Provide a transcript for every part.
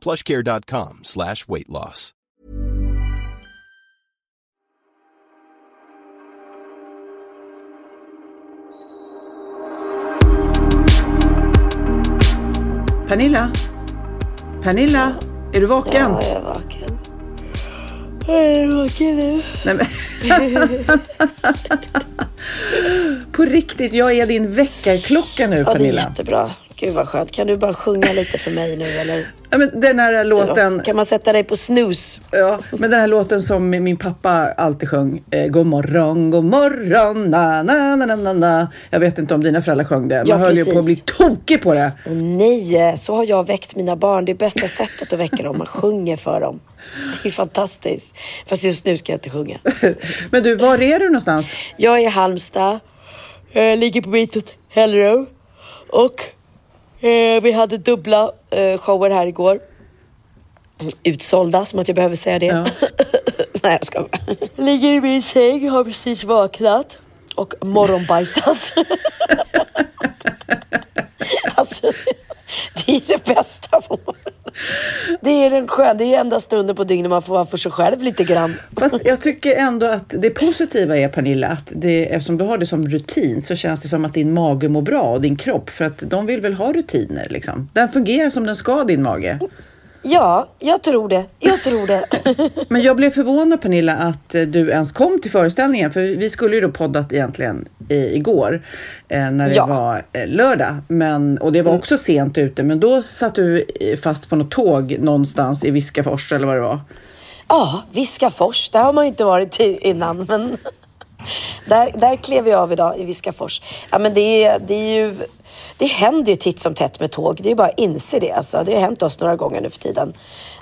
plushcare.com slash weight loss. Pernilla? Pernilla? Är du vaken? Ja, jag är vaken. Jag är vaken nu. Nej, men... På riktigt, jag är din väckarklocka nu Ja, det är Pernilla. jättebra. Gud vad skönt. Kan du bara sjunga lite för mig nu eller? Ja, men den här låten, Kan man sätta dig på snus? ja, men den här låten som min pappa alltid sjöng. Eh, god morgon, god morgon, na, na, na, na, na. Jag vet inte om dina föräldrar sjöng det. Man Ja, höll ju på att bli tokig på det. Åh, nej, så har jag väckt mina barn. Det är bästa sättet att väcka dem. Man sjunger för dem. Det är fantastiskt. Fast just nu ska jag inte sjunga. Men du, var är du någonstans? Jag är i Halmstad. Jag ligger på mitt hotellrum. Och eh, vi hade dubbla eh, shower här igår. Utsålda, som att jag behöver säga det. Ja. Nej, jag ska Ligger i min säng, har precis vaknat. Och morgonbajsat. alltså, det är det bästa på. Det är den skön, det är enda stunden på dygnet man får vara för sig själv lite grann. Fast jag tycker ändå att det positiva är Pernilla, att det, eftersom du har det som rutin så känns det som att din mage mår bra och din kropp för att de vill väl ha rutiner liksom. Den fungerar som den ska din mage. Ja, jag tror det. Jag tror det. Men jag blev förvånad Pernilla att eh, du ens kom till föreställningen för vi skulle ju då poddat egentligen i, igår eh, när det Ja. var eh, lördag. Men, och det var också sent ute men då satt du eh, fast på något tåg någonstans i Viskafors eller vad det var. Ja, Viskafors. Där har man ju inte varit innan. Men där, där klev jag av idag i Viskafors. Ja, men det, är, det är ju... Det händer ju titt som tätt med tåg. Det är bara att inse det. Alltså, det har hänt oss några gånger nu för tiden.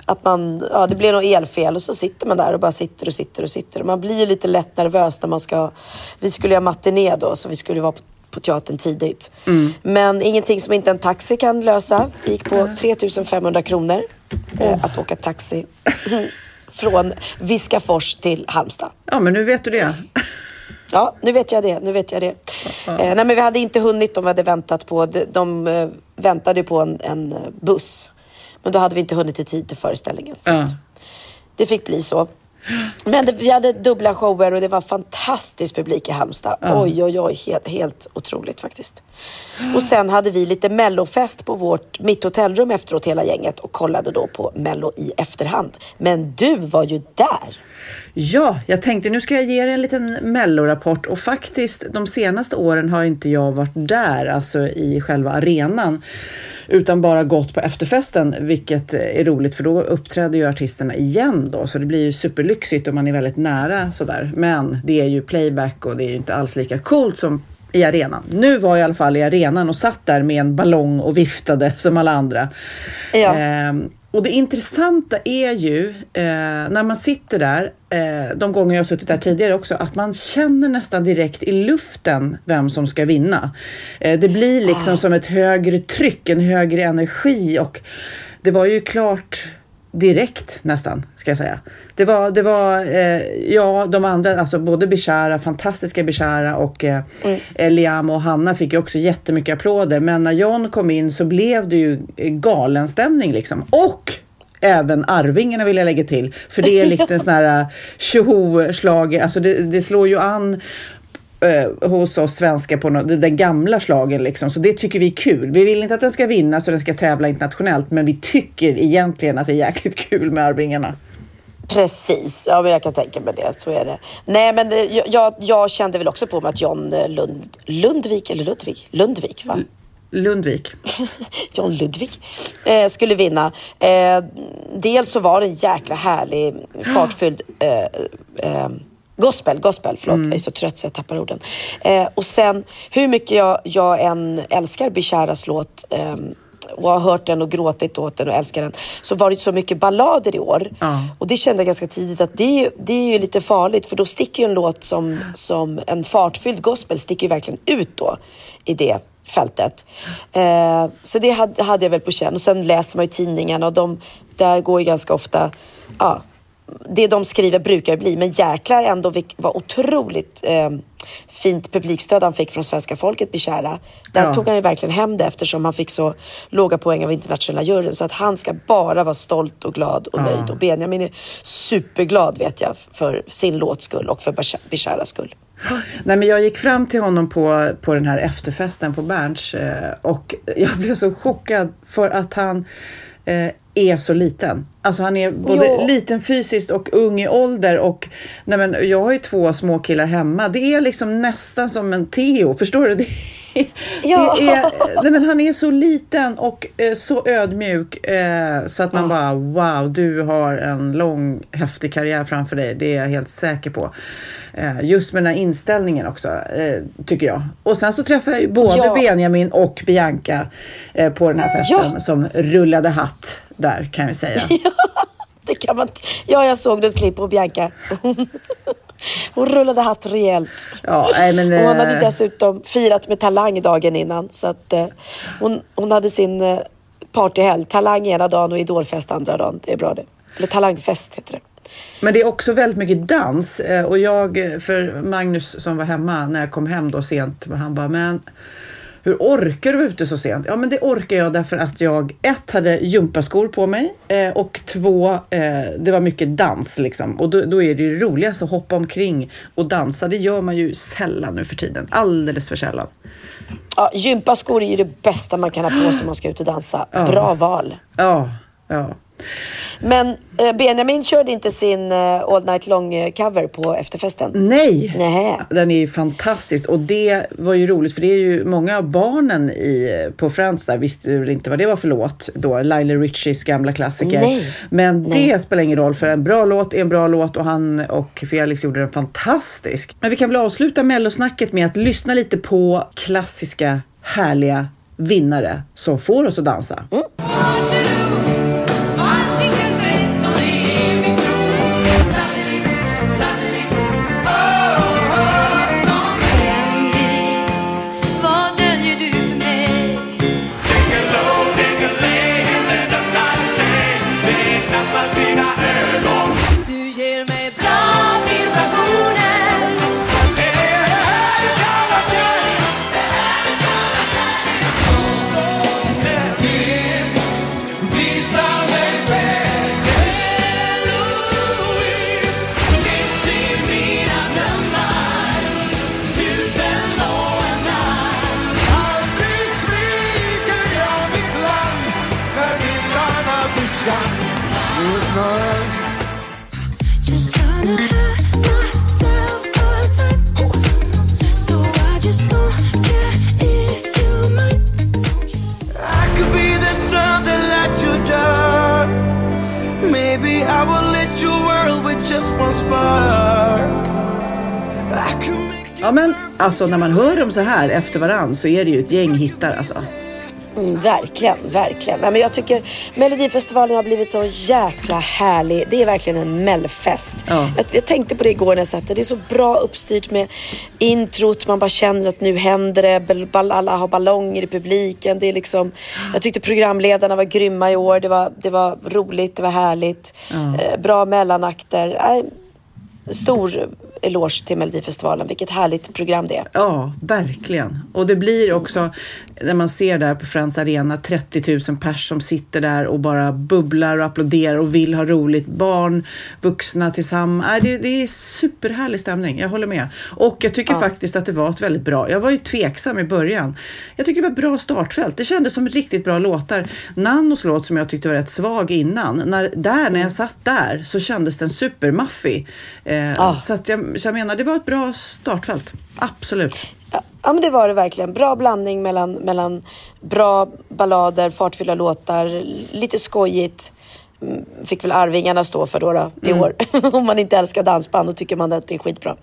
Att man, ja, det blir något elfel och så sitter man där och bara sitter och sitter och sitter. Man blir ju lite lätt nervös när man ska... Vi skulle göra matiné då, så vi skulle vara på, på teatern tidigt. Men ingenting som inte en taxi kan lösa. Det gick på 3500 kronor eh, att åka taxi från Viskafors till Halmstad. Ja men nu vet du det. Ja, nu vet jag det. Nu vet jag det. Eh, nej, men vi hade inte hunnit. De vi hade väntat på. De, de eh, väntade på en, en eh, buss. Men då hade vi inte hunnit i tid till föreställningen. Så att det fick bli så. Men det, vi hade dubbla shower och det var fantastisk publik i Halmstad. Oj, oj, oj. Helt, helt otroligt faktiskt. Och sen hade vi lite mellofest på vårt, mitt hotellrum efteråt hela gänget och kollade då på mello i efterhand. Men du var ju där. Ja, jag tänkte nu ska jag ge er en liten mellorapport och faktiskt de senaste åren har inte jag varit där, alltså i själva arenan, utan bara gått på efterfesten, vilket är roligt för då uppträder ju artisterna igen då, så det blir ju superlyxigt och man är väldigt nära sådär. Men det är ju playback och det är ju inte alls lika coolt som i arenan. Nu var jag i alla fall i arenan och satt där med en ballong och viftade som alla andra. Ja. Ehm, och det intressanta är ju eh, när man sitter där, eh, de gånger jag har suttit där tidigare också, att man känner nästan direkt i luften vem som ska vinna. Eh, det blir liksom som ett högre tryck, en högre energi och det var ju klart direkt nästan, ska jag säga. Det var, det var eh, ja, de andra, alltså både Bishara, fantastiska Bishara och eh, mm. Liam och Hanna fick ju också jättemycket applåder. Men när John kom in så blev det ju galen stämning liksom. Och även Arvingarna vill jag lägga till. För det är lite en sån här tjoho-slager, alltså det, det slår ju an eh, hos oss svenskar på no den gamla slagen liksom. Så det tycker vi är kul. Vi vill inte att den ska vinna så den ska tävla internationellt, men vi tycker egentligen att det är jäkligt kul med Arvingarna. Precis, ja men jag kan tänka mig det. Så är det. Nej men det, jag, jag kände väl också på mig att John eh, Lund, Lundvik, eller Ludvig? Lundvik va? Lundvik. John Ludvig eh, skulle vinna. Eh, dels så var det en jäkla härlig, fartfylld eh, eh, Gospel, gospel, förlåt. Mm. Jag är så trött så jag tappar orden. Eh, och sen hur mycket jag, jag än älskar Bisharas låt eh, och har hört den och gråtit åt den och älskar den, så var det så mycket ballader i år. Ja. Och det kände jag ganska tidigt att det, det är ju lite farligt för då sticker ju en låt som, som en fartfylld gospel sticker ju verkligen ut då i det fältet. Eh, så det hade, hade jag väl på känn. Och sen läser man ju tidningarna och de, där går ju ganska ofta, ja, det de skriver brukar bli, men jäklar ändå var otroligt eh, fint publikstöd han fick från svenska folket, Bishara. Där Ja. tog han ju verkligen hem det eftersom han fick så låga poäng av internationella juryn. Så att han ska bara vara stolt och glad och nöjd. Och Benjamin är superglad vet jag för sin låts skull och för Bisha- Bisharas skull. Nej, men jag gick fram till honom på, på den här efterfesten på Berns eh, och jag blev så chockad för att han eh, är så liten. Alltså han är både Ja. liten fysiskt och ung i ålder och nej men, jag har ju två små killar hemma. Det är liksom nästan som en Theo, förstår du? Det, Ja. det är, nej men han är så liten och eh, så ödmjuk eh, så att man bara wow, du har en lång häftig karriär framför dig. Det är jag helt säker på. Eh, just med den här inställningen också, eh, tycker jag. Och sen så träffade jag ju både Ja. Benjamin och Bianca eh, på den här festen Ja. som rullade hatt där kan vi säga. Det kan man Ja, jag såg ett klipp på Bianca. Hon, hon rullade hatt rejält. Ja, nej, men, hon hade eh, dessutom firat med Talang dagen innan. Så att eh, hon, hon hade sin eh, partyhelg. Talang ena dagen och Idolfest andra dagen. Det är bra det. Eller Talangfest heter det. Men det är också väldigt mycket dans eh, och jag, för Magnus som var hemma när jag kom hem då sent, han bara, men hur orkar du vara ute så sent? Ja, men det orkar jag därför att jag ett hade gympaskor på mig eh, och två, eh, det var mycket dans liksom. Och då, då är det ju roligast att hoppa omkring och dansa. Det gör man ju sällan nu för tiden. Alldeles för sällan. Ja, gympaskor är ju det bästa man kan ha på sig om man ska ut och dansa. Ja. Bra val. Ja, ja. Men eh, Benjamin körde inte sin eh, All Night Long-cover på efterfesten. Nej! Nej. Den är ju fantastisk och det var ju roligt för det är ju många av barnen i, på Friends där visste väl inte vad det var för låt då, Lionel Richies gamla klassiker. Nej. Men Nej. det spelar ingen roll för en bra låt är en bra låt och han och Felix gjorde den fantastisk. Men vi kan väl avsluta mellosnacket med att lyssna lite på klassiska härliga vinnare som får oss att dansa. Allting alltså när man hör dem så här efter varann så är det ju ett gäng hittar alltså. Mm, verkligen, verkligen. Nej, men jag tycker Melodifestivalen har blivit så jäkla härlig. Det är verkligen en mellfest. Ja. Jag, jag tänkte på det igår när jag satt. Det är så bra uppstyrt med introt. Man bara känner att nu händer det. Alla har ballonger i publiken. Det är liksom, jag tyckte programledarna var grymma i år. Det var, det var roligt, det var härligt. Eh, bra mellanakter. Nej, stor eloge till Melodifestivalen. Vilket härligt program det är. Ja, verkligen. Och det blir också när man ser där på Friends Arena 30 000 pers som sitter där och bara bubblar och applåderar och vill ha roligt. Barn, vuxna tillsammans. Äh, det, det är superhärlig stämning, jag håller med. Och jag tycker faktiskt att det var ett väldigt bra, jag var ju tveksam i början. Jag tycker det var ett bra startfält. Det kändes som riktigt bra låtar. Nannos låt som jag tyckte var rätt svag innan, när, där när jag satt där så kändes den supermaffig. Eh, Ah. Så att jag, så jag menar, det var ett bra startfält. Absolut. Ja, men det var det verkligen. Bra blandning mellan, mellan bra ballader, fartfyllda låtar, lite skojigt. Mm, Fick väl Arvingarna stå för då, då i år. Om man inte älskar dansband då tycker man att det är skitbra.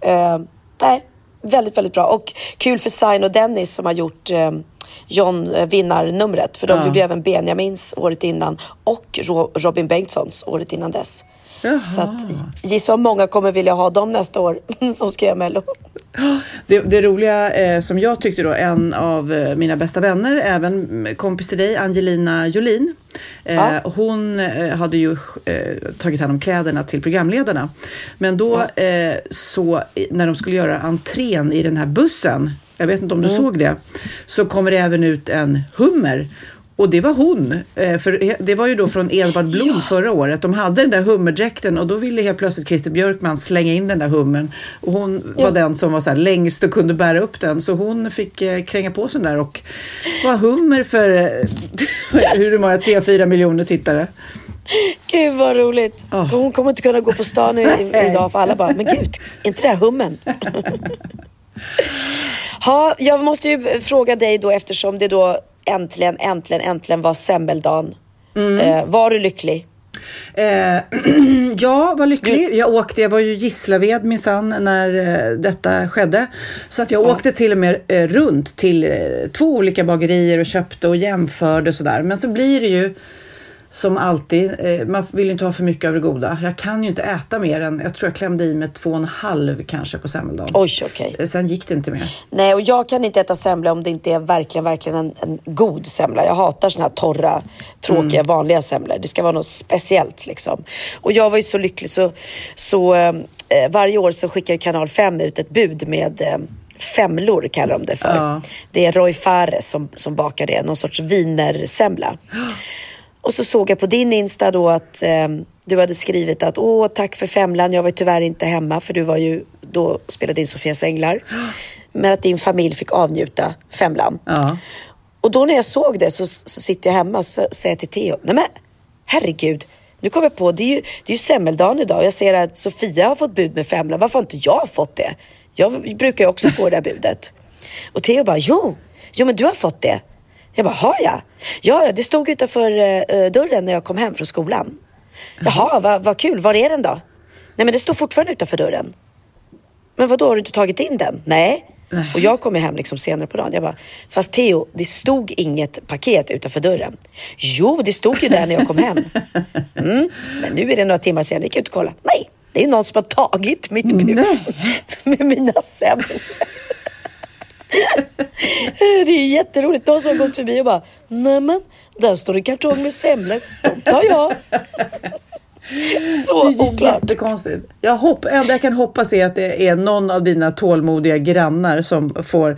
Eh, nej, väldigt, väldigt bra. Och kul för Sign och Dennis som har gjort eh, John eh, vinnarnumret. För de Ja. gjorde även Benjamins året innan och Ro- Robin Bengtssons året innan dess. Så att, gissa om många kommer vilja ha dem nästa år som ska göra Mello. Det, det roliga eh, som jag tyckte då, en av eh, mina bästa vänner, även mm, kompis till dig, Angelina Jolin. Eh, Ja. Hon eh, hade ju eh, tagit hand om kläderna till programledarna. Men då eh, så när de skulle göra entrén i den här bussen, jag vet inte om du såg det, så kommer det även ut en hummer. Och det var hon, eh, för det var ju då från Edvard Blom förra året. De hade den där hummerdräkten och då ville helt plötsligt Christer Björkman slänga in den där hummern. Och hon var den som var så här längst och kunde bära upp den. Så hon fick eh, kränga på sig den där och var hummer för eh, hur många, tre, fyra miljoner tittare. Gud vad roligt. Ja. Hon kommer inte kunna gå på stan idag för alla bara, men gud, är inte det här hummen? ha, jag måste ju fråga dig då eftersom det då äntligen, äntligen, äntligen var semmeldagen. Eh, var du lycklig? Eh, jag var lycklig. Jag åkte, jag var ju Gislaved minsann när eh, detta skedde. Så att jag åkte till och med eh, runt till eh, två olika bagerier och köpte och jämförde och sådär. Men så blir det ju som alltid, eh, man vill ju inte ha för mycket av det goda. Jag kan ju inte äta mer än, jag tror jag klämde i mig två och en halv kanske på semmeldagen. Oj, okej. Eh, Sen gick det inte mer. Nej, och jag kan inte äta semla om det inte är verkligen, verkligen en, en god semla. Jag hatar såna här torra, tråkiga, vanliga semlor. Det ska vara något speciellt liksom. Och jag var ju så lycklig så, så eh, varje år så skickar ju kanal 5 ut ett bud med eh, femlor kallar de det för. Ja. Det är Roy Fares som, som bakar det, någon sorts wienersemla. Och så såg jag på din Insta då att eh, du hade skrivit att åh, tack för femlan. Jag var tyvärr inte hemma för du var ju då spelade in Sofias änglar. Men att din familj fick avnjuta femlan. Ja. Och då när jag såg det så, så sitter jag hemma och så säger till Theo, nej men herregud, nu kommer jag på, det är ju, det är ju semmeldagen idag och jag ser att Sofia har fått bud med femlan. Varför har inte jag fått det? Jag brukar ju också få det där budet. Och Theo bara, jo, jo men du har fått det. Jag bara, har jag? Ja, det stod utanför eh, dörren när jag kom hem från skolan. Jaha, vad vad kul, var är den då? Nej men det står fortfarande utanför dörren. Men vad då har du inte tagit in den? Nej. Och jag kom ju hem liksom senare på dagen. Jag bara, fast Theo, det stod inget paket utanför dörren. Jo, det stod ju där när jag kom hem. Mm. Men nu är det några timmar sedan, jag gick ut och kollade. Nej, det är ju någon som har tagit mitt bud med mina semlor. Det är jätteroligt. Någon som har gått förbi och bara, nämen, där står en kartong med semlor. De tar jag. Så Det är ju oklart. jättekonstigt. Jag hopp, enda jag kan hoppas är att det är någon av dina tålmodiga grannar som får,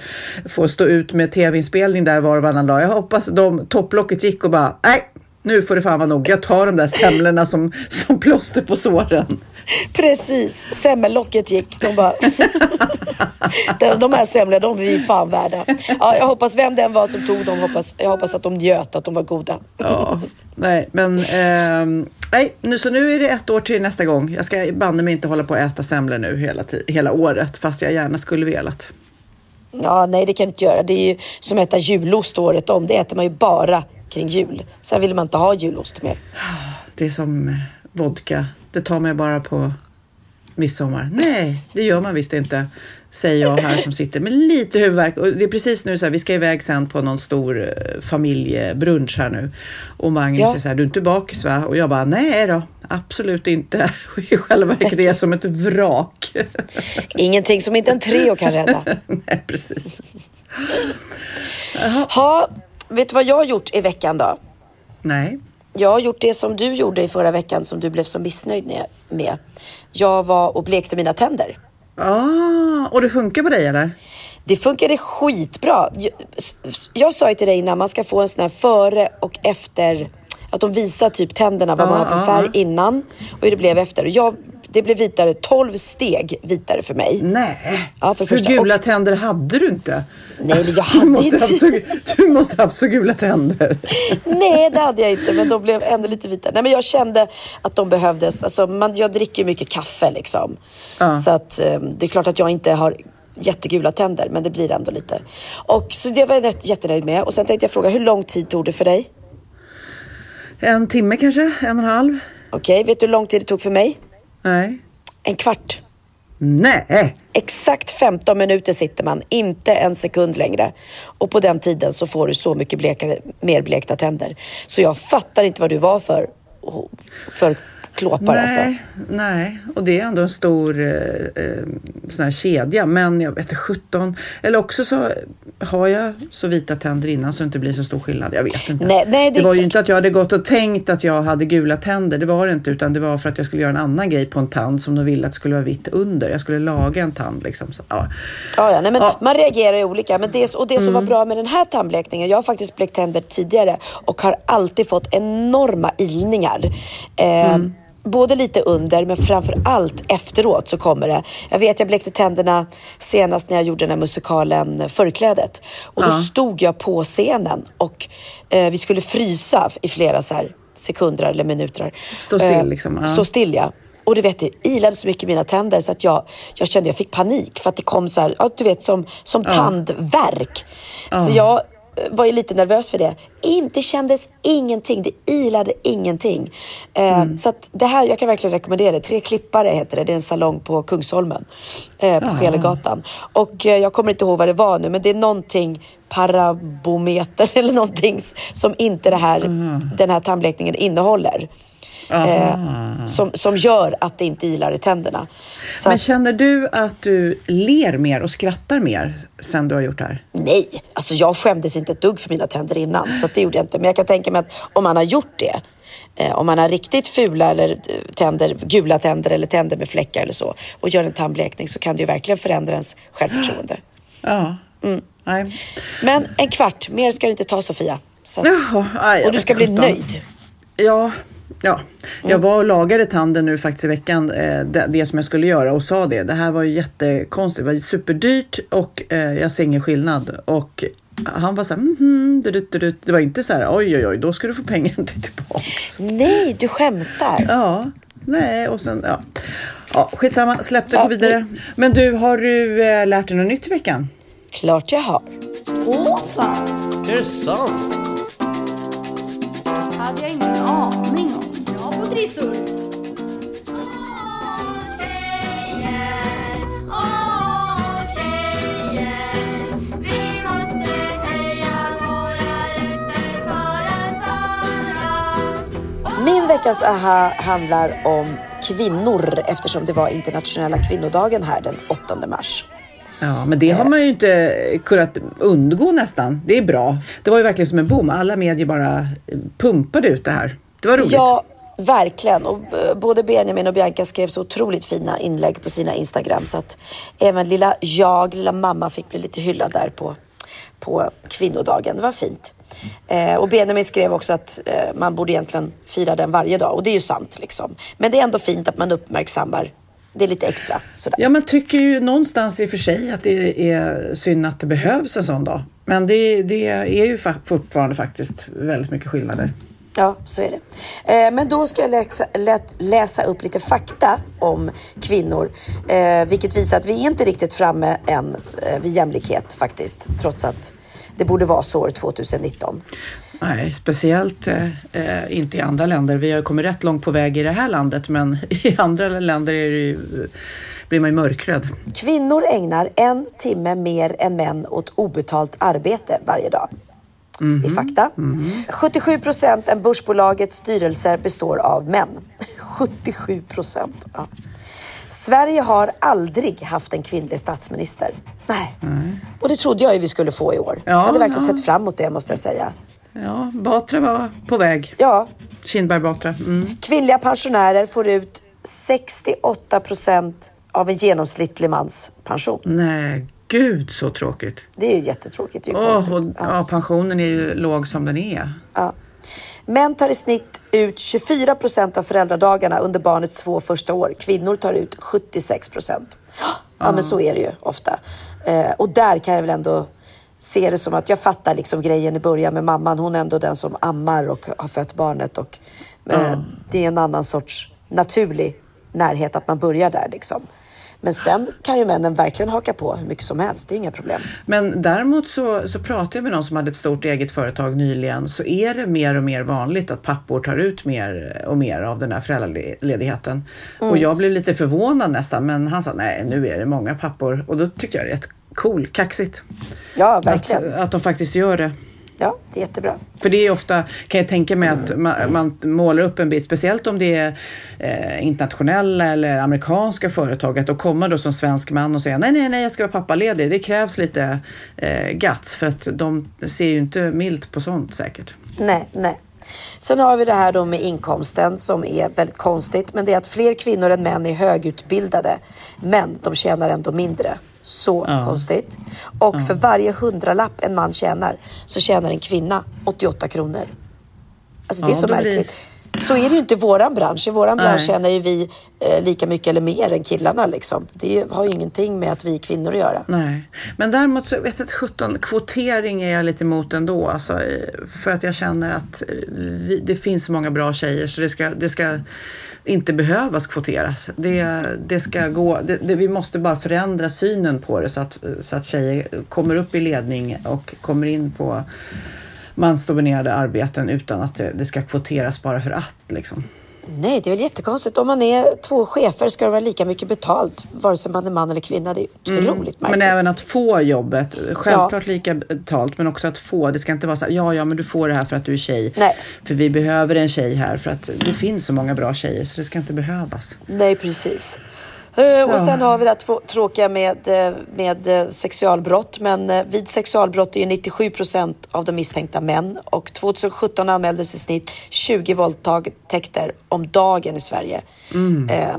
får stå ut med tv-inspelning där var och varannan dag. Jag hoppas de topplocket gick och bara, nej, nu får det fan vara nog. Jag tar de där semlorna som, som plåster på såren. Precis, semmellocket gick. De bara... de, de här semlorna, de är vi fan värda. Ja, jag hoppas vem den var som tog dem, hoppas, jag hoppas att de njöt, att de var goda. Ja, nej, men ehm, nej, nu, så nu är det ett år till nästa gång. Jag ska banne mig inte hålla på att äta semlor nu hela, hela året, fast jag gärna skulle velat. Ja, nej det kan jag inte göra. Det är ju som att äta julost året om. Det äter man ju bara kring jul. Sen vill man inte ha julost mer. Det är som eh, vodka. Det tar mig bara på midsommar. Nej, det gör man visst inte. Säger jag här som sitter med lite huvudvärk. Och det är precis nu så här, vi ska iväg sen på någon stor eh, familjebrunch här nu. Och Magnus Ja. säger så här, du är inte bakis va? Och jag bara, nej då, absolut inte. Och I själva verket är jag som ett vrak. Ingenting som inte en Treo kan rädda. nej, precis. Ha, vet du vad jag har gjort i veckan då? Nej. Jag har gjort det som du gjorde i förra veckan som du blev så missnöjd med-. Jag var och blekte mina tänder. Ah, och det funkar på dig eller? Det funkade skitbra. Jag, jag sa ju till dig innan, man ska få en sån här före och efter. Att de visar typ tänderna, vad Ja, man har för ja, färg ja. innan och hur det blev efter. Och Jag, det blev vitare, 12 steg vitare för mig. Nej, Ja, för hur gula tänder hade du inte? Nej, men jag Du hade måste, inte. så, du måste haft så gula tänder. Nej, det hade jag inte, men de blev ändå lite vitare. Nej, men jag kände att de behövdes. Alltså, man, jag dricker mycket kaffe liksom. Ja. Så att, eh, det är klart att jag inte har jättegula tänder, men det blir ändå lite. Och så det var jag jättenöjd med. Och sen tänkte jag fråga, hur lång tid tog det för dig? En timme kanske? En och en halv? Okej, vet du hur lång tid det tog för mig? Nej. En kvart. Nej! Exakt 15 minuter sitter man, inte en sekund längre. Och på den tiden så får du så mycket blekare, mer blekta tänder. Så jag fattar inte vad du var för, för klåpar alltså. Nej, nej, och det är ändå en stor eh, eh, sån här kedja. Men jag vet inte, 17. Eller också så har jag så vita tänder innan så det inte blir så stor skillnad. Jag vet inte. Nej, nej, det det var ju inte att jag hade gått och tänkt att jag hade gula tänder. Det var det inte. Utan det var för att jag skulle göra en annan grej på en tand som de ville att det skulle vara vitt under. Jag skulle laga en tand liksom. Så, ja. Ja, ja, nej, men Ja. Mm. Man reagerar ju olika. Men det, och det som var bra med den här tandblekningen, jag har faktiskt blekt tänder tidigare och har alltid fått enorma ilningar. Eh, Mm. Både lite under, men framför allt efteråt så kommer det. Jag vet, jag blekte tänderna senast när jag gjorde den här musikalen Förklädet. Och då Ja. stod jag på scenen och eh, vi skulle frysa i flera så här sekunder eller minuter. Stå still, liksom, ja. Stå still ja. Och du vet, det ilade så mycket i mina tänder så att jag, jag kände jag fick panik för att det kom så här, ja, du vet som, som tandvärk. Så jag eh, var ju lite nervös för det. Inte kändes ingenting, det ilade ingenting. Eh, Så att det här, jag kan verkligen rekommendera det. Tre klippare heter det, det är en salong på Kungsholmen. Eh, på Skelegatan. Och eh, jag kommer inte ihåg vad det var nu, men det är någonting parabometer eller någonting som inte det här, den här tandblekningen innehåller. Eh, som, som gör att det inte ilar i tänderna. Så Men att, känner du att du ler mer och skrattar mer sen du har gjort det här? nej, alltså jag skämdes inte ett dugg för mina tänder innan. Så det gjorde jag inte. Men jag kan tänka mig att om man har gjort det. Eh, om man har riktigt fula eller eh, tänder, gula tänder eller tänder med fläckar eller så. Och gör en tandblekning så kan det ju verkligen förändra ens självförtroende. Ja. Mm. Nej. Men en kvart, mer ska det inte ta Sofia. Så att, och du ska bli nöjd. Ja, ja. Mm. Jag var och lagade tanden nu faktiskt i veckan, eh, det, som jag skulle göra och sa det. Det här var ju jättekonstigt, det var superdyrt och eh, jag ser ingen skillnad. Och han var så här, mhm, du, du, du. det var inte så här, oj oj oj, då ska du få pengarna tillbaks. Nej, du skämtar. Ja, nej och sen, ja. Ja, skitsamma, släpp det, Ja, gå vidare. Men du, har du eh, lärt dig något nytt i veckan? Klart jag har. Åh fan! Är det sant? Hade jag ingen aning om. Bra på trissor! Min veckas aha handlar om kvinnor eftersom det var internationella kvinnodagen här den 8 mars. Ja, men det har man ju inte kunnat undgå nästan. Det är bra. Det var ju verkligen som en boom. Alla medier bara eh, pumpade ut det här. Det var roligt. Ja, verkligen. Och eh, både Benjamin och Bianca skrev så otroligt fina inlägg på sina Instagram så att även lilla jag, lilla mamma fick bli lite hyllad där på, på kvinnodagen. Det var fint. Eh, och Benjamin skrev också att eh, man borde egentligen fira den varje dag och det är ju sant liksom. Men det är ändå fint att man uppmärksammar det är lite extra sådär. Ja, man tycker ju någonstans i och för sig att det är synd att det behövs en sån dag. Men det, det är ju fa- fortfarande faktiskt väldigt mycket skillnader. Ja, så är det. Eh, men då ska jag läsa, lät, läsa upp lite fakta om kvinnor, eh, vilket visar att vi är inte riktigt framme än eh, vid jämlikhet faktiskt, trots att det borde vara så år 2019. Nej, speciellt eh, eh, inte i andra länder. Vi har kommit rätt långt på väg i det här landet, men i andra länder ju, blir man ju mörkrädd. Kvinnor ägnar en timme mer än män åt obetalt arbete varje dag. I fakta. 77 procent av börsbolagets styrelser består av män. 77 procent. Ja. Sverige har aldrig haft en kvinnlig statsminister. Nej. Och det trodde jag ju vi skulle få i år. Ja, jag hade verkligen ja. sett fram emot det måste jag säga. Ja, Batra var på väg. Ja, Kindberg Batra. Mm. kvinnliga pensionärer får ut 68 procent av en genomsnittlig mans pension. Nej, gud så tråkigt. Det är ju jättetråkigt. Det är ju Åh, och. Ja. ja, pensionen är ju låg som den är. Ja. Män tar i snitt ut 24 procent av föräldradagarna under barnets två första år. Kvinnor tar ut 76 procent. Ja, men så är det ju ofta. Eh, och där kan jag väl ändå se det som att jag fattar liksom grejen i början med mamman. Hon är ändå den som ammar och har fött barnet och eh, det är en annan sorts naturlig närhet att man börjar där liksom. Men sen kan ju männen verkligen haka på hur mycket som helst. Det är inga problem. Men däremot så, så pratade jag med någon som hade ett stort eget företag nyligen så är det mer och mer vanligt att pappor tar ut mer och mer av den här föräldraledigheten. Mm. Och jag blev lite förvånad nästan men han sa nej nu är det många pappor och då tyckte jag det är cool, kaxigt. Ja, Att, verkligen. att de faktiskt gör det. Ja, det är jättebra. För det är ofta, kan jag tänka mig, att man, man målar upp en bild, speciellt om det är eh, internationella eller amerikanska företag, att då komma då som svensk man och säga nej, nej, nej, jag ska vara pappaledig. Det krävs lite eh, guts för att de ser ju inte milt på sånt säkert. Nej, nej. Sen har vi det här då med inkomsten som är väldigt konstigt. Men det är att fler kvinnor än män är högutbildade. Men de tjänar ändå mindre. Så Ja. konstigt. Och för varje hundralapp en man tjänar så tjänar en kvinna 88 kronor. Alltså det är Ja, så då blir- märkligt. Så är det ju inte i våran bransch. I våran bransch tjänar ju vi eh, lika mycket eller mer än killarna. Liksom. Det har ju ingenting med att vi är kvinnor att göra. Nej, men däremot så vet jag att 17 kvotering är jag lite emot ändå. Alltså, eh, för att jag känner att eh, vi, det finns så många bra tjejer så det ska, det ska inte behövas kvoteras. Det, det ska gå, det, det, vi måste bara förändra synen på det så att, så att tjejer kommer upp i ledning och kommer in på mansdominerade arbeten utan att det, det ska kvoteras bara för att. Liksom. Nej, det är väl jättekonstigt. Om man är två chefer ska det vara lika mycket betalt vare sig man är man eller kvinna. Det är otroligt märkligt. Mm. Men även att få jobbet, självklart lika betalt men också att få. Det ska inte vara så här, ja ja men du får det här för att du är tjej. Nej. För vi behöver en tjej här för att det finns så många bra tjejer så det ska inte behövas. Nej, precis. Eh, Och sen har vi det två- tråkiga med, eh, med eh, sexualbrott. Men vid sexualbrott är ju 97 procent av de misstänkta män. Och 2017 anmäldes i snitt 20 våldtäkter om dagen i Sverige. Eh,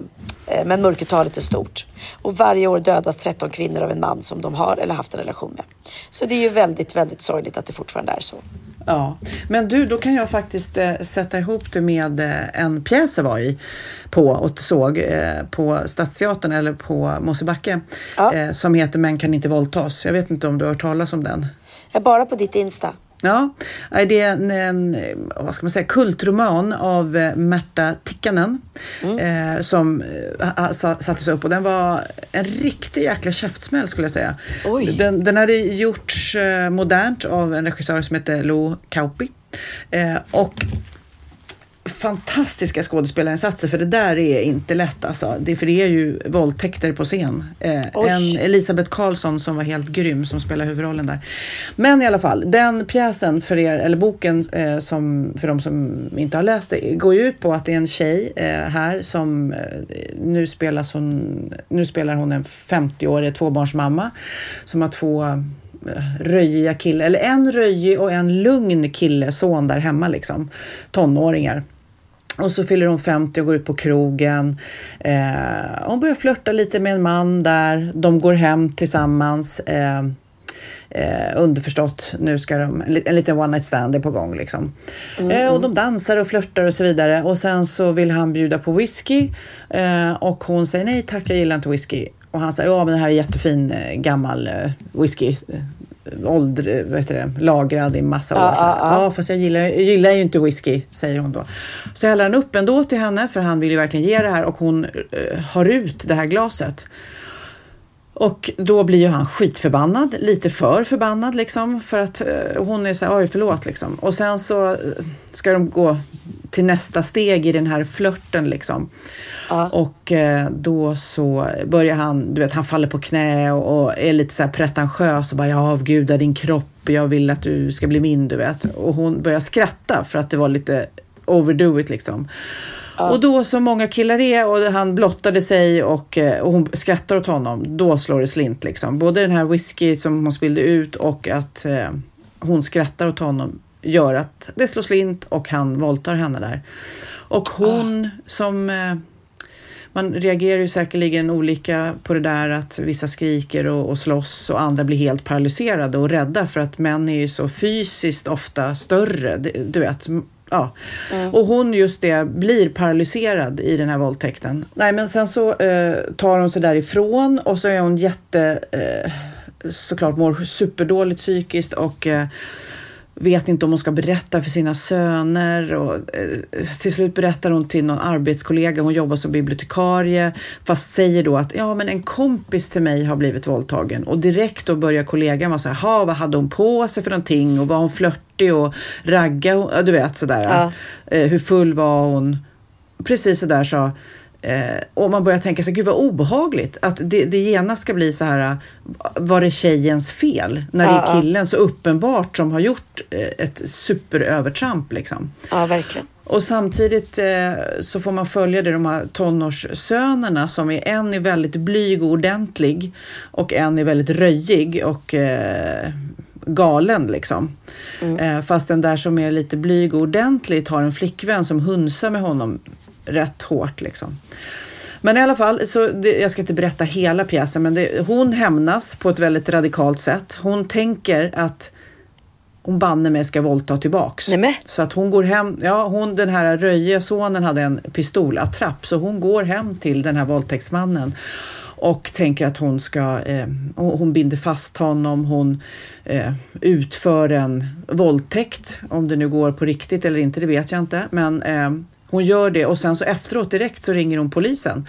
Men mörkertalet är stort. Och varje år dödas 13 kvinnor av en man som de har eller haft en relation med. Så det är ju väldigt, väldigt sorgligt att det fortfarande är så. Ja, men du, då kan jag faktiskt eh, sätta ihop det med eh, en pjäs jag var i på och såg eh, på Stadsteatern eller på Mosebacke Ja. eh, som heter Män kan inte våldtas. Jag vet inte om du har hört talas om den? Jag är bara på ditt Insta. Ja, det är en, en vad ska man säga, kultroman av eh, Märta Tikkanen eh, som eh, sattes upp. Och den var en riktig jäkla käftsmäll skulle jag säga. Den, den hade gjorts eh, modernt av en regissör som heter Lo Kauppi eh, och fantastiska skådespelarinsatser för det där är inte lätt alltså. Det, för det är ju våldtäkter på scen. Eh, en Elisabeth Karlsson som var helt grym som spelar huvudrollen där. Men i alla fall, den pjäsen för er, eller boken eh, som, för de som inte har läst det, går ju ut på att det är en tjej eh, här som eh, nu, spelas hon, nu spelar hon en 50-årig tvåbarnsmamma som har två eh, röjiga killar, eller en röjig och en lugn kille, son där hemma liksom, tonåringar. Och så fyller hon 50 och går ut på krogen. Eh, hon börjar flörta lite med en man där. De går hem tillsammans. Eh, eh, underförstått, nu ska de, en li- en liten one night stand är på gång liksom. Eh, och de dansar och flörtar och så vidare. Och sen så vill han bjuda på whisky. Eh, och hon säger nej tack, jag gillar inte whisky. Och han säger ja men det här är jättefin eh, gammal eh, whisky. Ålder, vad heter det, lagrad i massa år. Ja, ja, ja. ja, fast jag gillar, jag gillar ju inte whisky, säger hon då. Så häller han upp ändå till henne, för han vill ju verkligen ge det här och hon eh, har ut det här glaset. Och då blir ju han skitförbannad, lite för förbannad liksom, för att eh, hon är så här, oj förlåt liksom. Och sen så eh, ska de gå till nästa steg i den här flörten liksom. Ja. Och eh, då så börjar han, du vet han faller på knä och, och är lite så här pretentiös och bara jag avgudar din kropp, jag vill att du ska bli min, du vet. Och hon börjar skratta för att det var lite overdo it liksom. Och då som många killar är och han blottade sig och, eh, och hon skrattar åt honom, då slår det slint liksom. Både den här whisky som hon spillde ut och att eh, hon skrattar åt honom gör att det slår slint och han våldtar henne där. Och hon som eh, man reagerar ju säkerligen olika på det där att vissa skriker och, och slåss och andra blir helt paralyserade och rädda för att män är ju så fysiskt ofta större. Du vet, Ja. Och hon just det blir paralyserad i den här våldtäkten. Nej men sen så eh, tar hon sig därifrån och så är hon jätte eh, såklart mår superdåligt psykiskt och eh, vet inte om hon ska berätta för sina söner och eh, till slut berättar hon till någon arbetskollega, hon jobbar som bibliotekarie, fast säger då att ja men en kompis till mig har blivit våldtagen och direkt då börjar kollegan vara så här, "Ha, vad hade hon på sig för någonting och var hon flörtig och ragga, du vet sådär, Ja. eh, hur full var hon? Precis sådär så Eh, och man börjar tänka sig, gud vad obehagligt att det, det genast ska bli så här, var det tjejens fel? När det Ja, ja. är killen så uppenbart som har gjort eh, ett superövertramp liksom. Ja, verkligen. Och samtidigt eh, så får man följa det, de här tonårssönerna som är en är väldigt blyg och ordentlig och en är väldigt röjig och eh, galen liksom. Eh, fast den där som är lite blyg och ordentligt har en flickvän som hunsar med honom rätt hårt liksom. Men i alla fall, så det, jag ska inte berätta hela pjäsen, men det, hon hämnas på ett väldigt radikalt sätt. Hon tänker att hon banne mig ska våldta tillbaks. Nämen. Så att hon går hem, ja hon den här röjiga sonen hade en pistolattrapp så hon går hem till den här våldtäktsmannen och tänker att hon ska, eh, hon binder fast honom, hon eh, utför en våldtäkt. Om det nu går på riktigt eller inte, det vet jag inte. Men eh, hon gör det och sen så efteråt direkt så ringer hon polisen.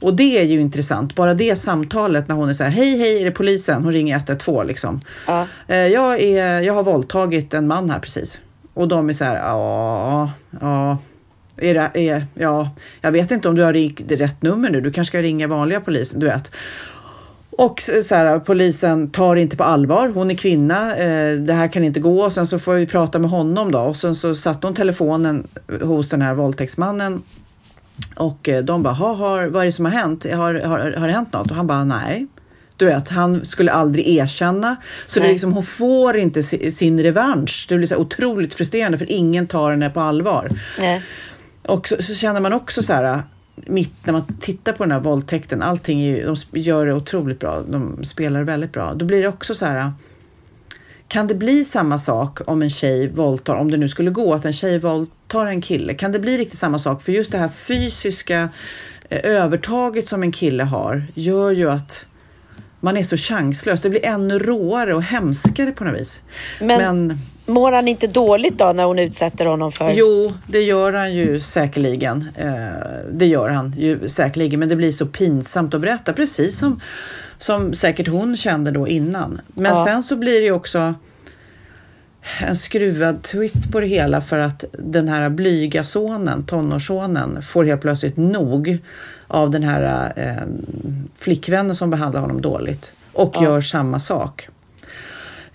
Och det är ju intressant, bara det samtalet när hon är så här, hej hej är det polisen? Hon ringer 112 liksom. Ja. Eh, jag, är, jag har våldtagit en man här precis. Och de är så här, ja, ja. Är det, är, ja, jag vet inte om du har ringt rätt nummer nu. Du kanske ska ringa vanliga polisen, du vet. Och så här, polisen tar inte på allvar. Hon är kvinna. Eh, det här kan inte gå. Och sen så får vi prata med honom då. Och sen så satte hon telefonen hos den här våldtäktsmannen. Och eh, de bara, "Ha, har, vad är det som har hänt? Har, har, har det hänt något? Och han bara, nej. Du vet, han skulle aldrig erkänna. Så det är liksom, hon får inte si- sin revansch. Det blir så otroligt frustrerande för ingen tar henne på allvar. Nej. Och så, så känner man också så här, mitt när man tittar på den här våldtäkten, allting är ju, de gör det otroligt bra, de spelar väldigt bra. Då blir det också så här, kan det bli samma sak om en tjej våldtar, om det nu skulle gå att en tjej våldtar en kille, kan det bli riktigt samma sak? För just det här fysiska eh, övertaget som en kille har gör ju att man är så chanslös. Det blir ännu råare och hemskare på något vis. Men, mår han inte dåligt då när hon utsätter honom för... Jo, det gör han ju säkerligen. Eh, det gör han ju säkerligen, men det blir så pinsamt att berätta, precis som, som säkert hon kände då innan. Men Ja. sen så blir det ju också en skruvad twist på det hela för att den här blyga sonen, tonårssonen, får helt plötsligt nog av den här eh, flickvännen som behandlar honom dåligt och gör samma sak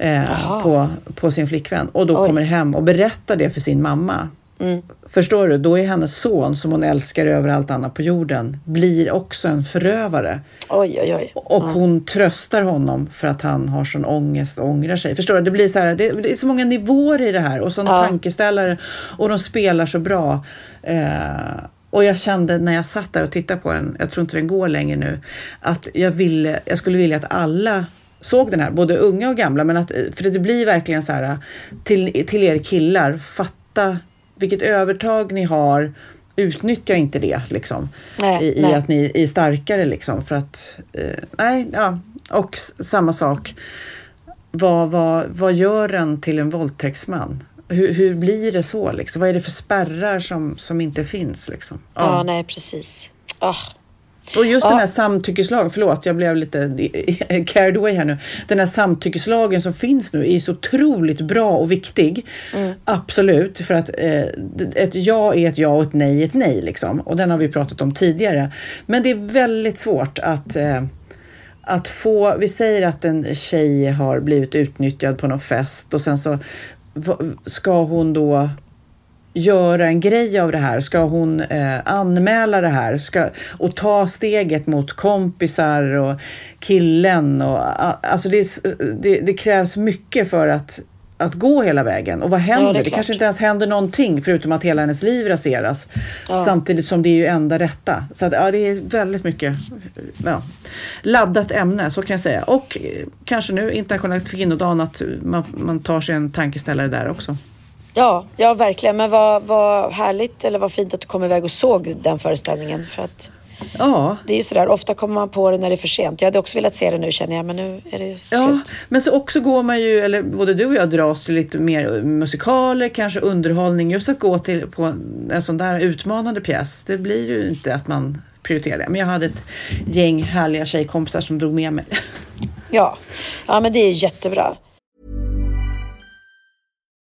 eh, på, på sin flickvän och då Oj. kommer hem och berättar det för sin mamma. Förstår du? Då är hennes son som hon älskar över allt annat på jorden blir också en förövare. Oj, oj, oj. Och hon tröstar honom för att han har sån ångest och ångrar sig. Förstår du? Det blir så här, det, det är så många nivåer i det här och sådana Ja. tankeställare och de spelar så bra. Eh, och jag kände när jag satt där och tittade på den, jag tror inte den går längre nu, att jag, ville, jag skulle vilja att alla såg den här, både unga och gamla, men att, för det blir verkligen så här till, till er killar, fatta vilket övertag ni har, utnyttja inte det liksom. Nej, I, i nej. att ni är starkare liksom för att, eh, nej, ja, och samma sak. Vad, vad, vad gör en till en våldtäktsman? Hur, hur blir det så liksom? Vad är det för spärrar som, som inte finns liksom? Ja, nej precis. Ah. Och just Ja. den här samtyckeslagen, förlåt jag blev lite carried away här nu. Den här samtyckeslagen som finns nu är så otroligt bra och viktig. Absolut, för att eh, ett ja är ett ja och ett nej är ett nej liksom. Och den har vi pratat om tidigare. Men det är väldigt svårt att eh, att få, vi säger att en tjej har blivit utnyttjad på någon fest och sen så ska hon då göra en grej av det här? Ska hon eh, anmäla det här ska, och ta steget mot kompisar och killen? Och, alltså det, det, det krävs mycket för att, att gå hela vägen. Och vad händer? Ja, det det kanske inte ens händer någonting förutom att hela hennes liv raseras. Samtidigt som det är ju enda rätta. Så att, ja, det är väldigt mycket ja, laddat ämne, så kan jag säga. Och eh, kanske nu internationella kvinnodagen att man, man tar sig en tankeställare där också. Ja, ja verkligen. Men vad, vad härligt eller vad fint att du kom iväg och såg den föreställningen. För att Ja, det är ju sådär, ofta kommer man på det när det är för sent. Jag hade också velat se det nu känner jag, men nu är det Ja, slut. men så också går man ju, eller både du och jag dras till lite mer musikaler, kanske underhållning. Just att gå till på en, sån där utmanande pjäs, det blir ju inte att man prioriterar det. Men jag hade ett gäng härliga tjejkompisar som drog med mig. Ja. ja, men det är jättebra.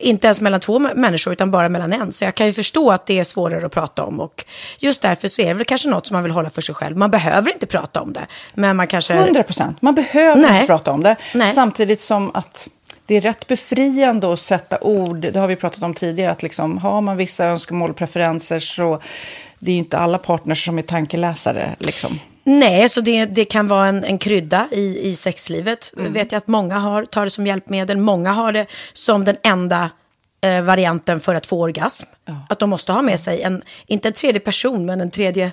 inte ens mellan två mä- människor utan bara mellan en. Så jag kan ju förstå att det är svårare att prata om. Och just därför så är det väl kanske något som man vill hålla för sig själv. Man behöver inte prata om det. Men man kanske... 100 procent. Man behöver Nej. inte prata om det. Nej. Samtidigt som att det är rätt befriande att sätta ord. Det har vi pratat om tidigare. Att liksom, har man vissa önskemål och preferenser så det är ju inte alla partners som är tankeläsare. Liksom. Nej, så det, det kan vara en, en krydda i, i sexlivet. vet jag att många har, tar det som hjälpmedel. Många har det som den enda eh, varianten för att få orgasm. Att de måste ha med sig, en, inte en tredje person, men en tredje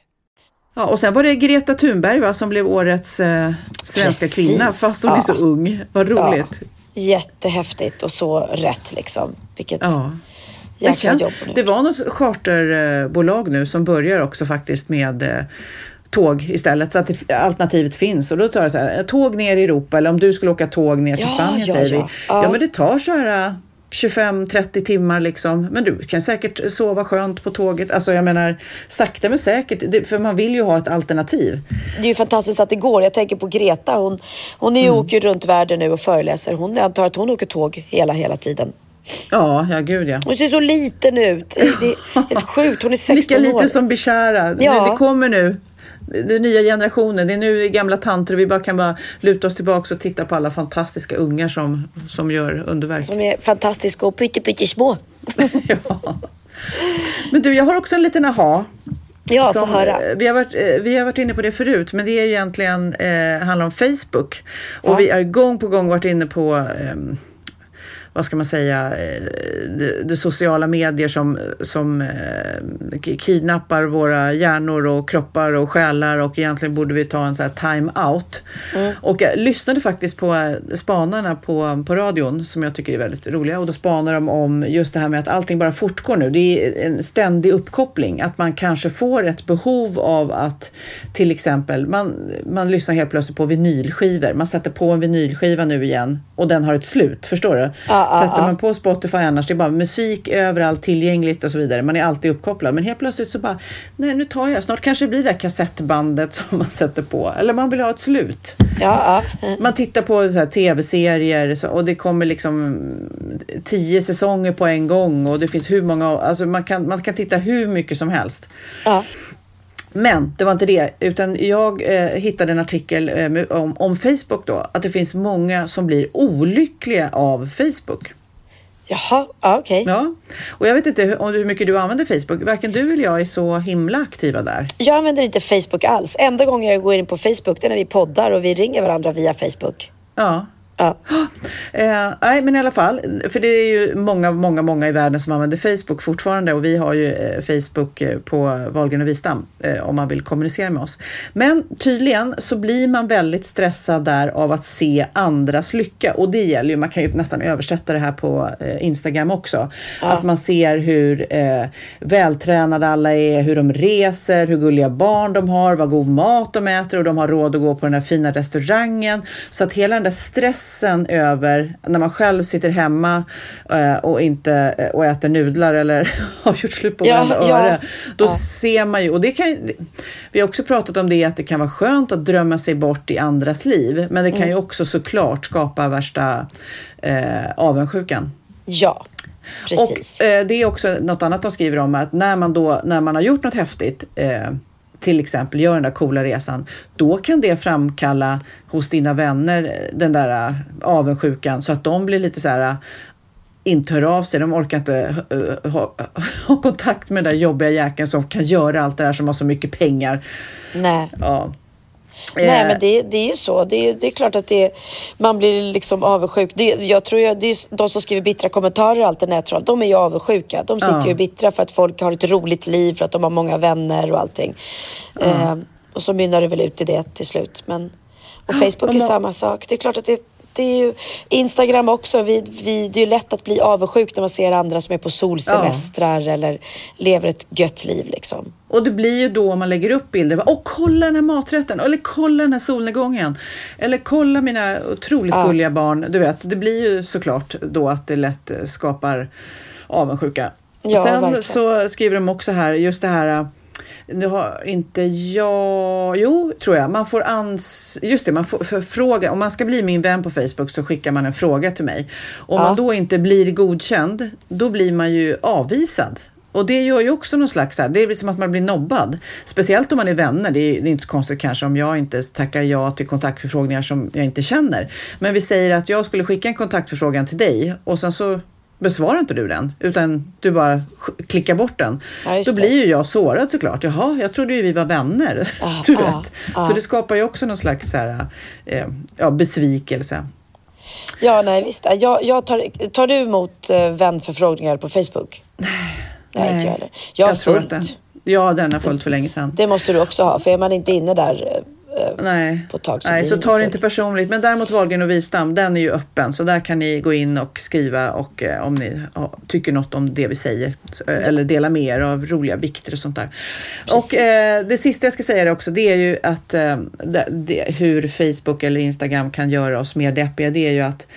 Ja, och sen var det Greta Thunberg va, som blev årets eh, svenska Precis. kvinna, fast hon är så Ja. ung. Vad roligt. Ja, jättehäftigt och så rätt liksom. Vilket Ja. Jäkla känns, jobb nu. det var något charterbolag nu som börjar också faktiskt med eh, tåg istället så att det, alternativet finns. Och då tar det så här, tåg ner i Europa eller om du skulle åka tåg ner till Ja, Spanien ja, säger ja. vi. Ja. Ja men det tar så här 25-30 timmar liksom. Men du kan säkert sova skönt på tåget. Alltså jag menar sakta men säkert. Det, för man vill ju ha ett alternativ. Det är ju fantastiskt att det går. Jag tänker på Greta. Hon, hon är ju, Mm. åker runt världen nu och föreläser. Hon jag antar att hon åker tåg hela, hela tiden. Ja, ja gud ja. Hon ser så liten ut. Det det är helt sjukt. Hon är 16 Lika år. lite som Bishara. Ja. Det, det kommer nu. Är nya generationen. Det är nu gamla tanter och vi bara kan bara luta oss tillbaka och titta på alla fantastiska ungar som, som gör underverk. Som är fantastiska och pytte, pytte små. Men du, jag har också en liten aha. Ja, få Som, höra. eh, Vi har, varit, eh, vi har varit inne på det förut, men det är egentligen eh, handlar om Facebook. Och Ja. vi har gång på gång varit inne på ehm, vad ska man säga, eh, det, det sociala medier som, som eh, ki- kidnappar våra hjärnor och kroppar och själar och egentligen borde vi ta en sån här time out. Och jag lyssnade faktiskt på eh, spanarna på, på radion som jag tycker är väldigt roliga och då spanar de om just det här med att allting bara fortgår nu. Det är en ständig uppkoppling, att man kanske får ett behov av att till exempel, man, man lyssnar helt plötsligt på vinylskivor. Man sätter på en vinylskiva nu igen och den har ett slut, förstår du? ja, Sätter ja. man på Spotify annars, det är bara musik överallt, tillgängligt och så vidare. Man är alltid uppkopplad. Men helt plötsligt så bara, nej nu tar jag, snart kanske det blir det där kassettbandet som man sätter på. Eller man vill ha ett slut. Ja, ja. Man tittar på så här tv-serier så- och det kommer liksom tio säsonger på en gång och det finns hur många, alltså man kan, man kan titta hur mycket som helst. ja. Men det var inte det, utan jag eh, hittade en artikel eh, om, om Facebook då, att det finns många som blir olyckliga av Facebook. Jaha, ja, okej. Ja, och jag vet inte hur, hur mycket du använder Facebook. Varken du eller jag är så himla aktiva där. Jag använder inte Facebook alls. Enda gången jag går in på Facebook det är när vi poddar och vi ringer varandra via Facebook. Ja. Ja. Eh, nej, men i alla fall, för det är ju många, många, många i världen som använder Facebook fortfarande och vi har ju eh, Facebook eh, på Wahlgren och Wistam eh, om man vill kommunicera med oss. Men tydligen så blir man väldigt stressad där av att se andras lycka och det gäller ju, man kan ju nästan översätta det här på eh, Instagram också. Att man ser hur eh, vältränade alla är, hur de reser, hur gulliga barn de har, vad god mat de äter och de har råd att gå på den här fina restaurangen. Så att hela den där stressen över när man själv sitter hemma eh, och inte eh, och äter nudlar eller har gjort slut på varenda ja. öre. Då Ja. ser man ju, och det kan vi har också pratat om det att det kan vara skönt att drömma sig bort i andras liv. Men det kan ju också såklart skapa värsta eh, avundsjukan. Ja, precis. Och eh, det är också något annat de skriver om att när man då, när man har gjort något häftigt, eh, till exempel gör den där coola resan, då kan det framkalla hos dina vänner eh, den där eh, avundsjukan så att de blir lite så här eh, inte hör av sig, de orkar inte ha, ha kontakt med den där jobbiga jäkeln som kan göra allt det där som har så mycket pengar. Nej. Ja. Nej, Eh, men det, det är ju så. Det är, det är klart att det, man blir liksom avundsjuk. Det, jag tror ju, det är de som skriver bittra kommentarer och allt det nättroll, de är ju avundsjuka. De sitter Ja. ju bittra för att folk har ett roligt liv, för att de har många vänner och allting. Eh, och så mynnar det väl ut i det till slut. Men, och Facebook är samma sak. Det är klart att det, det är ju Instagram också. Vi, vi, det är ju lätt att bli avundsjuk när man ser andra som är på solsemestrar eller lever ett gött liv liksom. Och det blir ju då man lägger upp bilder. Åh, kolla den här maträtten! Eller kolla den här solnedgången! Eller kolla mina otroligt Ja. gulliga barn. Du vet, det blir ju såklart då att det lätt skapar avundsjuka. Ja, Sen verkligen. så skriver de också här, just det här nu har inte jag... Jo, tror jag. Man får ans... Just det, man får förfråga. Om man ska bli min vän på Facebook så skickar man en fråga till mig. Om Ja. man då inte blir godkänd, då blir man ju avvisad. Och det gör ju också någon slags, här, det blir som att man blir nobbad. Speciellt om man är vänner. Det är, det är inte så konstigt kanske om jag inte tackar ja till kontaktförfrågningar som jag inte känner. Men vi säger att jag skulle skicka en kontaktförfrågan till dig och sen så besvarar inte du den utan du bara klickar bort den. Ja, Då blir ju jag sårad såklart. Jaha, jag trodde ju vi var vänner. Ah, du ah, vet. ah. Så det skapar ju också någon slags så här, eh, ja, besvikelse. Ja, nej visst. Jag, jag tar, tar du emot eh, vänförfrågningar på Facebook? Nej, nej inte jag heller. Jag har tror den, ja, den har följt för länge sedan. Det måste du också ha, för är man inte inne där eh, Nej, på ett tag så Nej så ta det inte personligt. Men däremot Wahlgren och Wistam, den är ju öppen. Så där kan ni gå in och skriva och eh, om ni ja, tycker något om det vi säger. Så, eh, Eller dela med er av roliga vikter och sånt där. Och eh, det sista jag ska säga det också, det är ju att eh, det, det, hur Facebook eller Instagram kan göra oss mer deppiga. Det är ju att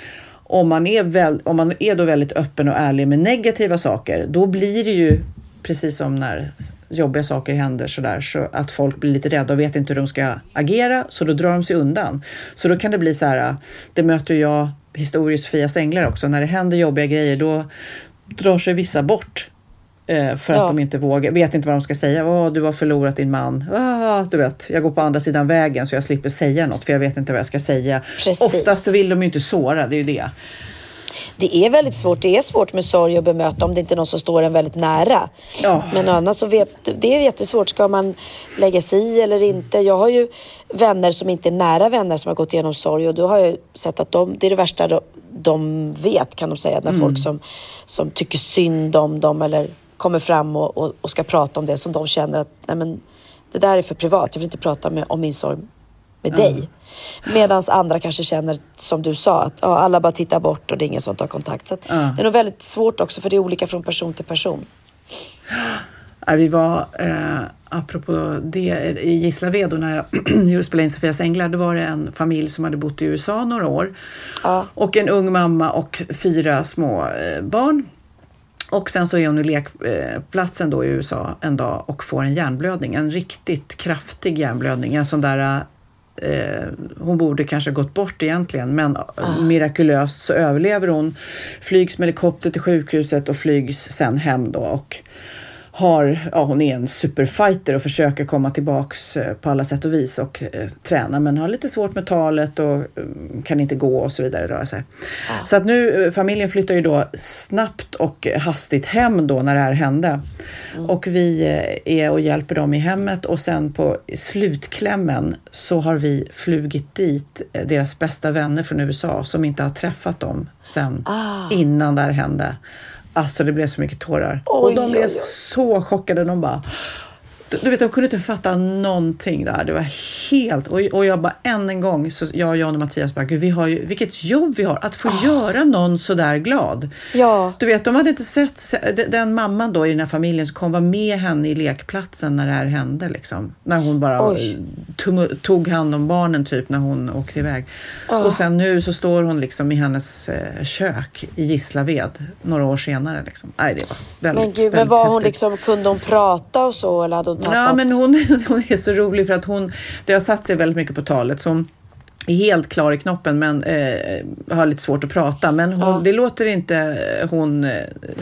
om man, är väl, om man är då väldigt öppen och ärlig med negativa saker, då blir det ju precis som när jobbiga saker händer sådär så att folk blir lite rädda och vet inte hur de ska agera så då drar de sig undan. Så då kan det bli så här, det möter jag historiskt Sofias änglar också, när det händer jobbiga grejer då drar sig vissa bort. eh, För Ja. att de inte vågar, vet inte vad de ska säga. Åh, du har förlorat din man. Ah, du vet, jag går på andra sidan vägen så jag slipper säga något för jag vet inte vad jag ska säga. Precis. Oftast vill de ju inte såra, det är ju det. Det är väldigt svårt. Det är svårt med sorg och bemöta om det inte är någon som står en väldigt nära. Ja. Men annars så vet, det är jättesvårt. Ska man lägga sig i eller inte? Jag har ju vänner som inte är nära vänner som har gått igenom sorg och då har jag sett att de, det är det värsta de, de vet kan de säga. När folk som, som tycker synd om dem eller kommer fram och, och, och ska prata om det som de känner att nej men, det där är för privat. Jag vill inte prata med, om min sorg med dig. Medan andra kanske känner, som du sa, att ja, alla bara tittar bort och det är ingen som tar kontakt. Så att Ja. Det är nog väldigt svårt också för det är olika från person till person. Ja, vi var, eh, apropå det, i Gislaved och när jag gjorde spela in Sofias änglar, då var det en familj som hade bott i USA några år. Ja. Och en ung mamma och fyra små eh, barn. Och sen så är hon i lekplatsen då i USA en dag och får en hjärnblödning, en riktigt kraftig hjärnblödning. En sån där, eh, hon borde kanske gått bort egentligen, men mirakulöst så överlever hon. Flygs med helikopter till sjukhuset och flygs sen hem då. Och har, ja, hon är en superfighter och försöker komma tillbaks eh, på alla sätt och vis och eh, träna men har lite svårt med talet och eh, kan inte gå och så vidare, röra sig. Så att nu, eh, familjen flyttar ju då snabbt och hastigt hem då när det här hände. Och vi eh, är och hjälper dem i hemmet och sen på slutklämmen så har vi flugit dit deras bästa vänner från USA som inte har träffat dem sen innan det här hände. Alltså det blev så mycket tårar. och Oj, de blev oj, oj. så chockade. De bara... Du, vet, de kunde inte fatta någonting där. Det var helt... Och, och jag bara än en gång, så jag, Jan och Mattias bara, vi har ju, vilket jobb vi har att få göra någon så där glad. Ja. Du vet, de hade inte sett se- den- mamman då i den här familjen som kom vara med henne i lekplatsen när det här hände. Liksom. När hon bara tum- tog hand om barnen typ när hon åkte iväg. Och sen nu så står hon liksom i hennes eh, kök i Gislaved några år senare. Liksom. Nej, det var väldigt, Men gud, men väldigt var hon häftigt. liksom, kunde hon prata och så eller hade hon tappat? Ja, men hon, hon är så rolig för att hon, det har satt sig väldigt mycket på talet. Så hon är helt klar i knoppen men eh, har lite svårt att prata. Men hon, det låter inte hon, eh,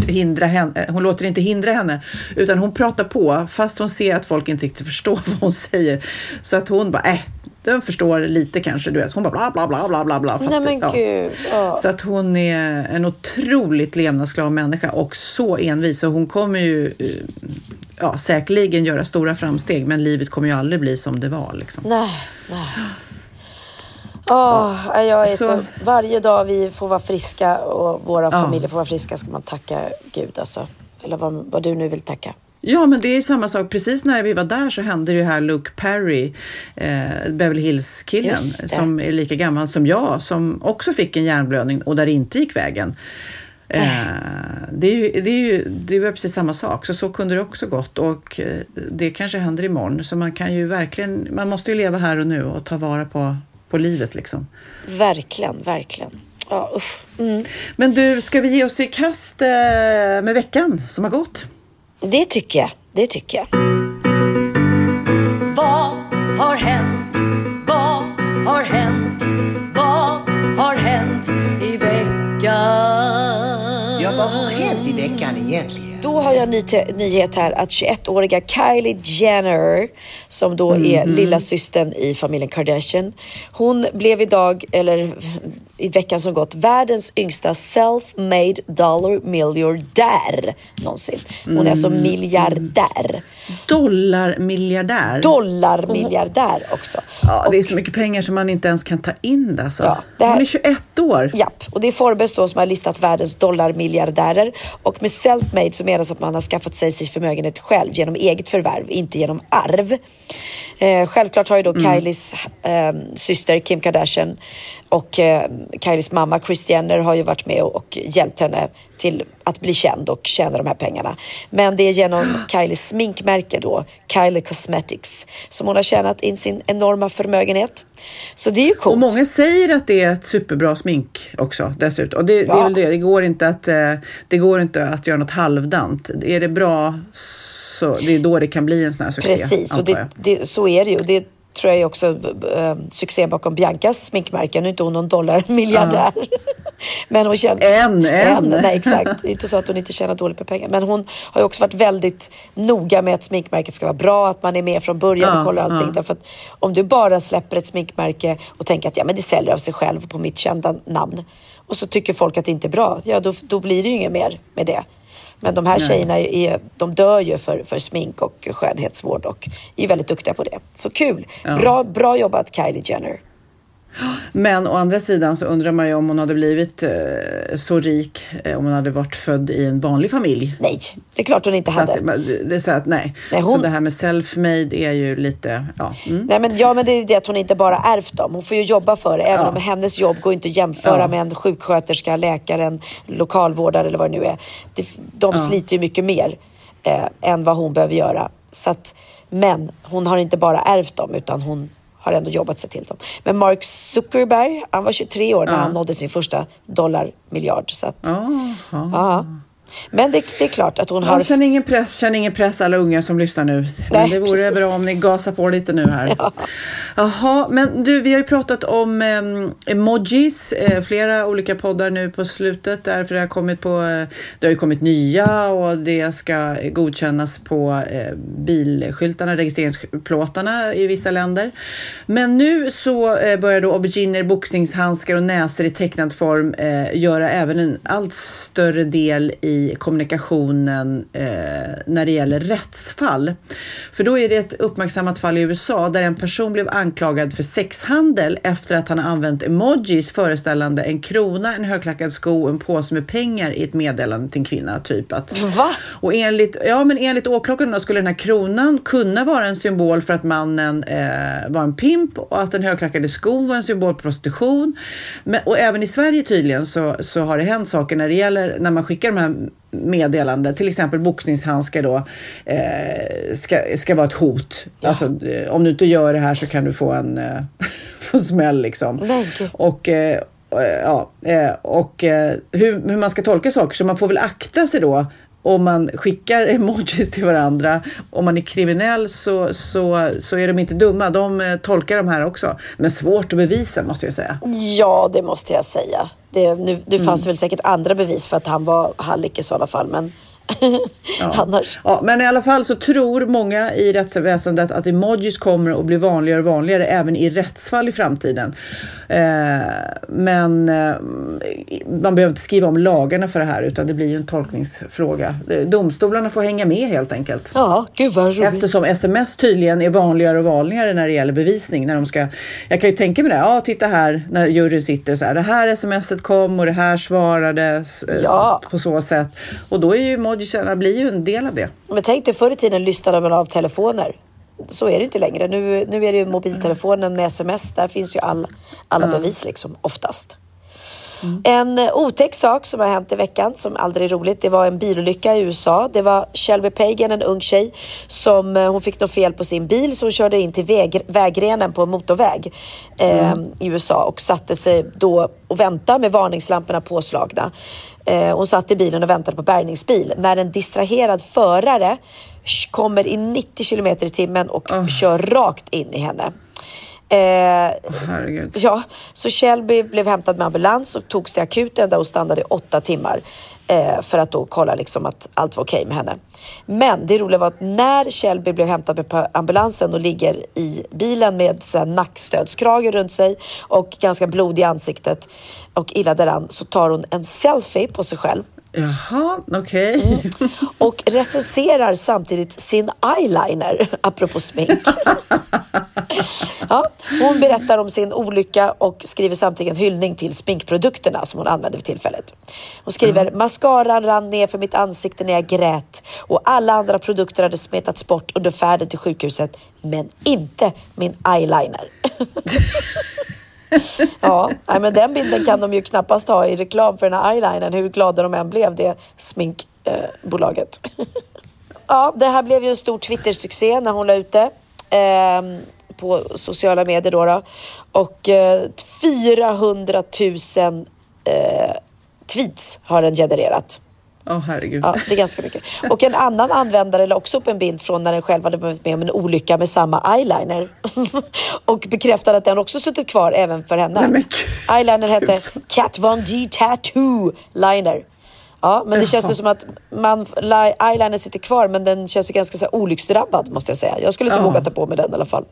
hindra henne, eh, hon låter inte hindra henne utan hon pratar på fast hon ser att folk inte riktigt förstår vad hon säger. Så att hon bara, äh, de förstår lite kanske. Du vet. Hon bara bla bla bla bla bla bla. Fast Nej det- ja. Ja. Så att hon är en otroligt levnadsglad människa och så envis. Och hon kommer ju ja, säkerligen göra stora framsteg men livet kommer ju aldrig bli som det var. Liksom. Nej, nej. Åh, jag är så... Så- Varje dag vi får vara friska och våra Ja. familjer får vara friska ska man tacka Gud alltså. Eller vad, vad du nu vill tacka. Ja, men det är samma sak. Precis när vi var där så hände det här Luke Perry, eh, Beverly Hills-killen, som är lika gammal som jag, som också fick en hjärnblödning och där det inte gick vägen. Eh, det, är ju, det, är ju, det är ju precis samma sak, så så kunde det också gått och eh, det kanske händer imorgon. Så man kan ju verkligen, man måste ju leva här och nu och ta vara på, på livet liksom. Verkligen, verkligen. Ja, usch. Mm. Men du, ska vi ge oss i kast eh, med veckan som har gått? Det tycker jag. Det tycker jag. Vad har hänt? Vad har hänt i veckan egentligen? Då har jag en ny nyhet här att 21-åriga Kylie Jenner, som då är lilla systern i familjen Kardashian, hon blev idag, eller i veckan som gått, världens yngsta self-made dollar miljardär någonsin. Hon är alltså miljardär. Dollarmiljardär. Dollarmiljardär också. Ja, det är så mycket pengar som man inte ens kan ta in det alltså. det här- Hon är 21 år. Japp, och det är Forbes då som har listat världens dollarmiljardärer. Och med self-made så menas att man har skaffat sig sin förmögenhet själv genom eget förvärv, inte genom arv. Eh, självklart har ju då Kylies eh, syster Kim Kardashian och eh, Kylies mamma Kris Jenner har ju varit med och, och hjälpt henne till att bli känd och tjäna de här pengarna. Men det är genom Kylies sminkmärke då, Kylie Cosmetics, som hon har tjänat in sin enorma förmögenhet. Så det är ju coolt. Och många säger att det är ett superbra smink också dessutom. Och det, det Ja. väl det, det går, inte att, eh, det går inte att göra något halvdant. Är det bra så det är då det kan bli en sån här succé. Precis, och det, det, så är det ju. Det tror jag är också äh, succén bakom Biancas sminkmärke. Nu är inte hon någon dollarmiljardär. Men hon tjänar... En, en. Nej, exakt. Det är inte så att hon inte tjänar dåligt med pengar. Men hon har ju också varit väldigt noga med att sminkmärket ska vara bra, att man är med från början Ja, och kollar allting. ja. Därför att om du bara släpper ett sminkmärke och tänker att ja, men det säljer av sig själv på mitt kända namn och så tycker folk att det inte är bra, ja då, då blir det ju inget mer med det. Men de här Nej. tjejerna är, de dör ju för, för smink och skönhetsvård och är väldigt duktiga på det. Så kul! Ja. Bra, bra jobbat Kylie Jenner. Men å andra sidan så undrar man ju om hon hade blivit eh, så rik eh, om hon hade varit född i en vanlig familj. Nej, det är klart hon inte hade. att, det- är så att nej. Nej, hon- Så det här med self-made är ju lite, ja. Mm. Nej, men, ja, men det är det att hon inte bara ärvt dem. Hon får ju jobba för det. Även Ja. om hennes jobb går inte att jämföra Ja. med en sjuksköterska, läkare, en lokalvårdare eller vad det nu är. Det, de Ja. sliter ju mycket mer eh, än vad hon behöver göra. Så att, men hon har inte bara ärvt dem utan hon har ändå jobbat sig till dem. Men Mark Zuckerberg, han var 23 år när han nådde sin första dollarmiljard. Så att, Jaha. ja. Men det, det är klart att hon Ja, har... känn ingen press, känn ingen press alla unga som lyssnar nu. Men Nej, det vore precis. bra om ni gasar på lite nu här. Jaha, men du, vi har ju pratat om em, emojis, eh, flera olika poddar nu på slutet därför det har kommit på, eh, det har ju kommit nya och det ska godkännas på eh, bilskyltarna, registreringsplåtarna i vissa länder. Men nu så eh, börjar då auberginer, boxningshandskar och näsor i tecknad form eh, göra även en allt större del i kommunikationen eh, när det gäller rättsfall. För då är det ett uppmärksammat fall i USA där en person blev anklagad för sexhandel efter att han använt emojis föreställande en krona, en högklackad sko och en påse med pengar i ett meddelande till en kvinna. Typ att, Va? och enligt, ja, men enligt åklagaren skulle den här kronan kunna vara en symbol för att mannen eh, var en pimp och att den högklackade skon var en symbol på prostitution. Men, och även i Sverige tydligen så, så har det hänt saker när det gäller när man skickar de här meddelanden, till exempel boxningshandskar då, eh, ska, ska vara ett hot. Alltså, eh, om du inte gör det här så kan du få en eh, få smäll liksom. Gud. Och, eh, ja, eh, och eh, hur, hur man ska tolka saker. Så man får väl akta sig då om man skickar emojis till varandra. Om man är kriminell så, så, så är de inte dumma. De eh, tolkar de här också. Men svårt att bevisa måste jag säga. Ja, det måste jag säga. Det, nu nu fanns det väl säkert andra bevis för att han var hallick i sådana fall, men annars. Ja, men i alla fall så tror många i rättsväsendet att emojis kommer att bli vanligare och vanligare även i rättsfall i framtiden. Eh, men eh, man behöver inte skriva om lagarna för det här utan det blir ju en tolkningsfråga. Eh, Domstolarna får hänga med helt enkelt. Ja, gud vad roligt. Eftersom sms tydligen är vanligare och vanligare när det gäller bevisning. När de ska, jag kan ju tänka mig det, ja titta här när juryn sitter så här, det här smset kom och det här svarades eh, Ja. på så sätt. Och då är ju emojisarna blir ju en del av det. Men tänk dig förr i tiden lyssnade man av telefoner. Så är det inte längre. Nu, nu är det ju mobiltelefonen med sms. Där finns ju all, alla Ja. bevis liksom, oftast. En eh, otäck sak som har hänt i veckan som aldrig är roligt. Det var en bilolycka i USA. Det var Shelby Pagan, en ung tjej som eh, hon fick något fel på sin bil så hon körde in till väg, vägrenen på en motorväg eh, i USA och satte sig då och väntade med varningslamporna påslagna. Eh, hon satt i bilen och väntade på bärgningsbil när en distraherad förare kommer i 90 kilometer i timmen och kör rakt in i henne. Eh, Herregud. Ja, så Shelby blev hämtad med ambulans och togs till akuten där hon stannade i åtta timmar för att då kolla liksom att allt var okej med henne. Men det roliga var att när Shelby blev hämtad med på ambulansen och ligger i bilen med så nackstödskrage runt sig och ganska blodig i ansiktet och illa däran så tar hon en selfie på sig själv Jaha, okej. Mm. och recenserar samtidigt sin eyeliner, apropå smink. ja, hon berättar om sin olycka och skriver samtidigt en hyllning till sminkprodukterna som hon använde vid tillfället. Hon skriver mascaran rann ner för mitt ansikte när jag grät och alla andra produkter hade smetats bort under färden till sjukhuset, men inte min eyeliner. ja, men den bilden kan de ju knappast ha i reklam för den här eyelinern, hur glada de än blev, det sminkbolaget. ja, det här blev ju en stor Twitter-succé när hon la ut det ehm, på sociala medier då. då. Och eh, 400 000 eh, tweets har den genererat. Åh herregud. Ja, det är ganska mycket. Och en annan användare la också upp en bild från när den själv hade varit med om en olycka med samma eyeliner. och bekräftade att den också suttit kvar även för henne. Nej, men Eyeliner hette Kat Von D Tattoo Liner. Ja, men det känns ju som att man, li- eyeliner sitter kvar men den känns ju ganska så här, olycksdrabbad måste jag säga. Jag skulle inte Ja. våga ta på mig den i alla fall.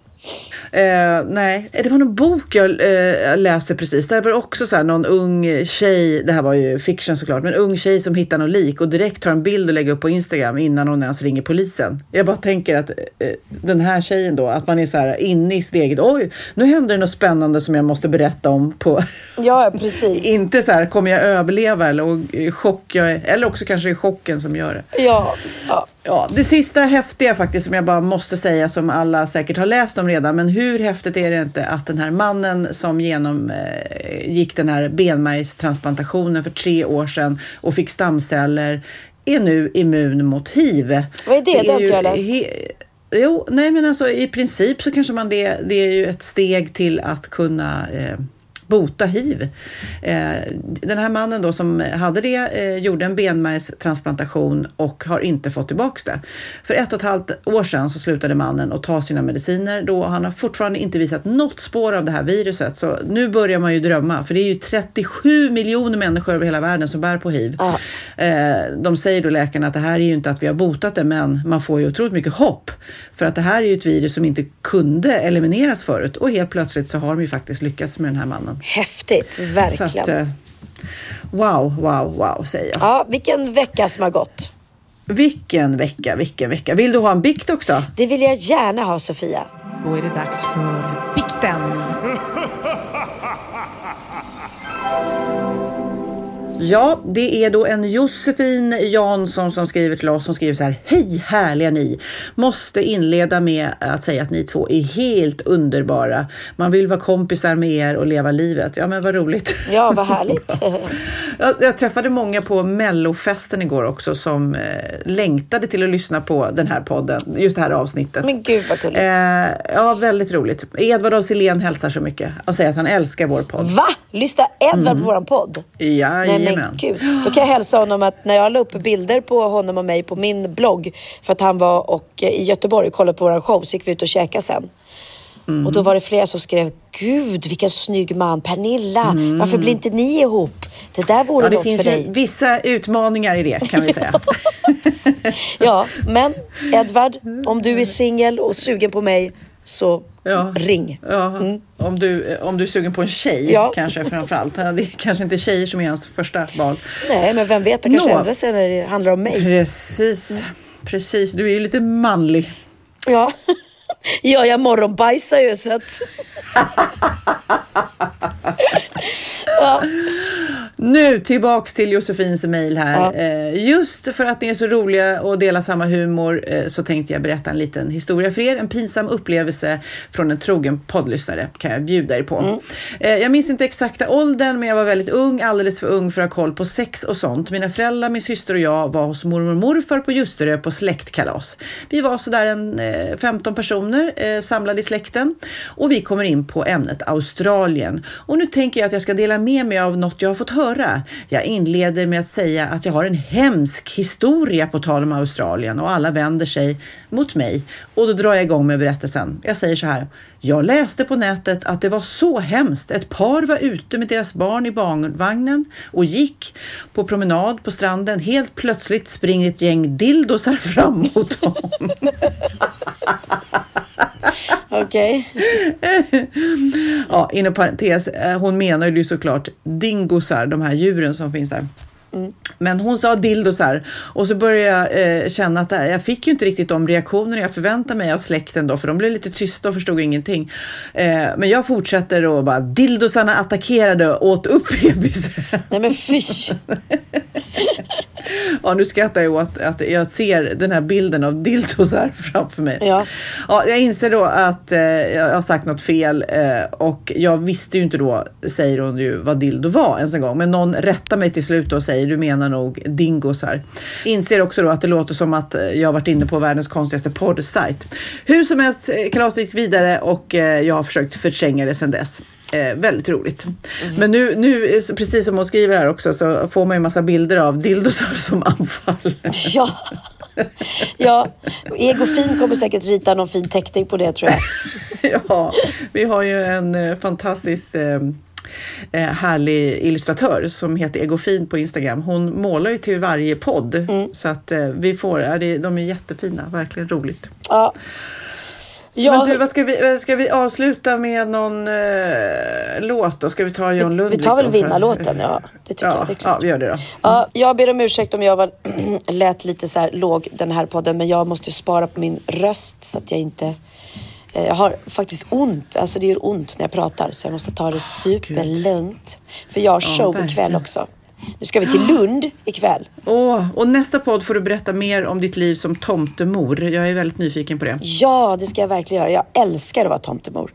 Eh, nej, det var någon bok jag eh, läste precis. Där var det också så här, någon ung tjej, det här var ju fiction såklart, men en ung tjej som hittar något lik och direkt tar en bild och lägger upp på Instagram innan hon ens ringer polisen. Jag bara tänker att eh, den här tjejen då, att man är så här inne i sitt eget, oj, nu händer det något spännande som jag måste berätta om på... Ja, precis. Inte så här, kommer jag överleva eller och, eh, chock, jag är, eller också kanske det är chocken som gör det. Ja, ja. Ja, det sista häftiga faktiskt som jag bara måste säga som alla säkert har läst om redan. Men hur häftigt är det inte att den här mannen som genomgick gick den här benmärgstransplantationen för tre år sedan och fick stamceller är nu immun mot hiv. Vad är det? Det har ju inte jag läst. Jo, nej men alltså i princip så kanske man det, det är ju ett steg till att kunna eh, bota hiv. Eh, den här mannen då som hade det eh, gjorde en benmärgstransplantation och har inte fått tillbaks det. För ett och ett halvt år sedan så slutade mannen att ta sina mediciner då han har fortfarande inte visat något spår av det här viruset. Så nu börjar man ju drömma för det är ju 37 miljoner människor över hela världen som bär på hiv. Eh, de säger då läkarna att det här är ju inte att vi har botat det men man får ju otroligt mycket hopp för att det här är ju ett virus som inte kunde elimineras förut och helt plötsligt så har de ju faktiskt lyckats med den här mannen. Häftigt, verkligen. Att, eh, wow, wow, wow säger jag. Ja, vilken vecka som har gått. Vilken vecka, vilken vecka. Vill du ha en bikt också? Det vill jag gärna ha Sofia. Då är det dags för bikten. Ja, det är då en Josefin Jansson som skriver till oss som skriver så här. Hej härliga ni! Måste inleda med att säga att ni två är helt underbara. Man vill vara kompisar med er och leva livet. Ja, men vad roligt. Ja, vad härligt. Jag, jag träffade många på mellofesten igår också som eh, längtade till att lyssna på den här podden, just det här avsnittet. Men gud vad gulligt. Eh, ja, väldigt roligt. Edvard af Sillén hälsar så mycket och säger att han älskar vår podd. Va? Lyssnar Edvard på våran podd? Nej Jajamän. men gud. Då kan jag hälsa honom att när jag la upp bilder på honom och mig på min blogg för att han var och, eh, i Göteborg och kollade på våran show så gick vi ut och käkade sen. Mm. Och då var det flera som skrev Gud vilken snygg man, Pernilla, varför blir inte ni ihop? Det där vore Mm. Ja, det något finns för dig. vissa utmaningar i det kan vi säga. Ja, men Edvard, om du är singel och sugen på mig så Ja. ring. Ja, om, du, om du är sugen på en tjej Mm. Ja. kanske framförallt. Det är kanske inte tjejer som är hans första val. Nej, men vem vet, det kanske ändrar sig när det handlar om mig. Precis, precis. Du är ju lite manlig. Ja, ja jag morgonbajsar ju så att... Nu tillbaks till Josefins mejl här. Eh, Just för att ni är så roliga och delar samma humor eh, så tänkte jag berätta en liten historia för er. En pinsam upplevelse från en trogen poddlyssnare kan jag bjuda er på. Eh, Jag minns inte exakta åldern men jag var väldigt ung, alldeles för ung för att ha koll på sex och sånt. Mina föräldrar, min syster och jag var hos mormor och morfar på Ljusterö på släktkalas. Vi var sådär en eh, 15 personer samlade i släkten och vi kommer in på ämnet Australien. Och nu tänker jag att jag jag ska dela med mig av något jag har fått höra. Jag inleder med att säga att jag har en hemsk historia på tal om Australien och alla vänder sig mot mig. Och då drar jag igång med berättelsen. Jag säger så här. Jag läste på nätet att det var så hemskt. Ett par var ute med deras barn i barnvagnen och gick på promenad på stranden. Helt plötsligt springer ett gäng dildosar fram mot dem. Okej. ja, inom parentes, eh, hon menar ju såklart dingosar, de här djuren som finns där. Men hon sa dildosar och så började jag eh, känna att jag fick ju inte riktigt de reaktioner jag förväntade mig av släkten då, för de blev lite tysta och förstod ingenting. Eh, men jag fortsätter och bara dildosarna attackerade och åt upp bebisen. Nej men fysch. Ja, nu skrattar jag åt att jag ser den här bilden av dildosar framför mig. Ja. Ja, jag inser då att eh, jag har sagt något fel eh, och jag visste ju inte då, säger hon ju, vad dildo var ens en gång. Men någon rättar mig till slut och säger du menar nog dingosar. Inser också då att det låter som att eh, jag har varit inne på världens konstigaste poddsajt. Hur som helst, eh, kalaset gick vidare och eh, jag har försökt förtränga det sedan dess. Eh, väldigt roligt. Men nu, nu, eh, precis som hon skriver här också, så får man ju massa bilder av dildosar som anfaller. Ja. Ja, Egofin kommer säkert rita någon fin teckning på det tror jag. ja, vi har ju en eh, fantastisk eh, eh, härlig illustratör som heter Egofin på Instagram. Hon målar ju till varje podd så att eh, vi får, de är jättefina, verkligen roligt. Ja. Ja, Men du, vad ska, vi, ska vi avsluta med någon eh, låt då? Ska vi ta John Lundvik? vi tar väl vinnarlåten, ja. Det tycker ja, jag. Det är ja, vi gör det då. Ja, jag ber om ursäkt om jag var, lät lite så här låg den här podden, men jag måste spara på min röst så att jag inte... eh, Jag har faktiskt ont, alltså det gör ont när jag pratar så jag måste ta det superlugnt. För jag har show ikväll verkligen. också. Nu ska vi till Lund ikväll. Åh, och nästa podd får du berätta mer om ditt liv som tomtemor. Jag är väldigt nyfiken på det. Ja, det ska jag verkligen göra. Jag älskar att vara tomtemor.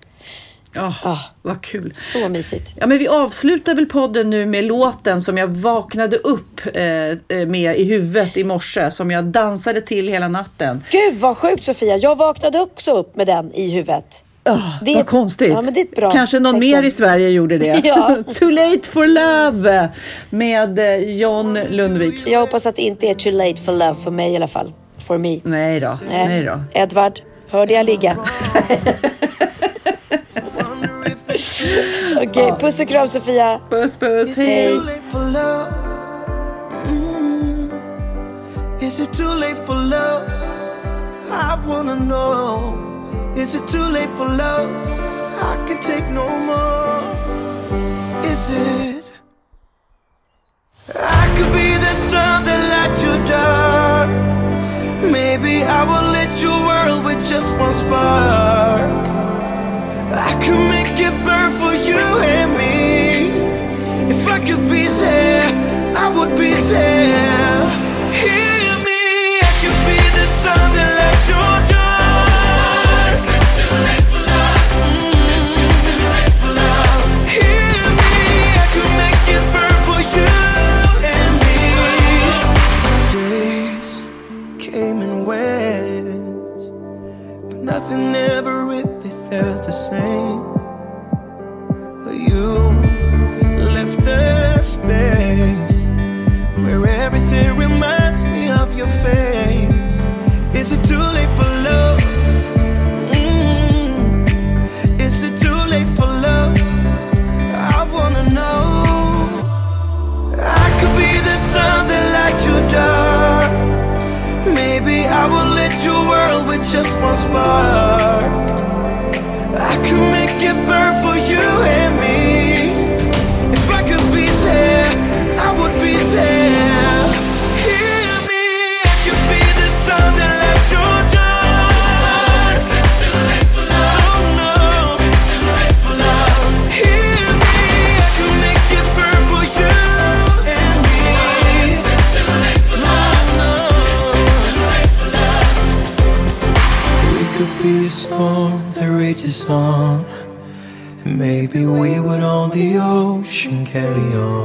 Ja, vad kul. Så mysigt. Ja, men vi avslutar väl podden nu med låten som jag vaknade upp eh, eh, med i huvudet i morse, som jag dansade till hela natten. Gud vad sjukt Sofia, jag vaknade också upp med den i huvudet. Det är- Vad konstigt. Ja, men det är Kanske någon tecken. mer i Sverige gjorde det. Ja. Too late for love med eh, John Lundvik. Jag hoppas att det inte är too late for love för mig i alla fall. For me. Nej då. Nej då. Edvard, hörde jag ligga? Okej, puss och kram Sofia. Puss puss, hej. Mm. Is it too late for love? I wanna know. Is it too late for love? I can take no more. Is it? I could be the sun that lights your dark. Maybe I will lit your world with just one spark. I could make it burn for you and me. If I could be there, I would be there. Hear me, I could be the sun that lights your dark. Nothing ever really felt the same. But you left a space where everything reminds me of your face. Just one spark. I could make it burn for carry on.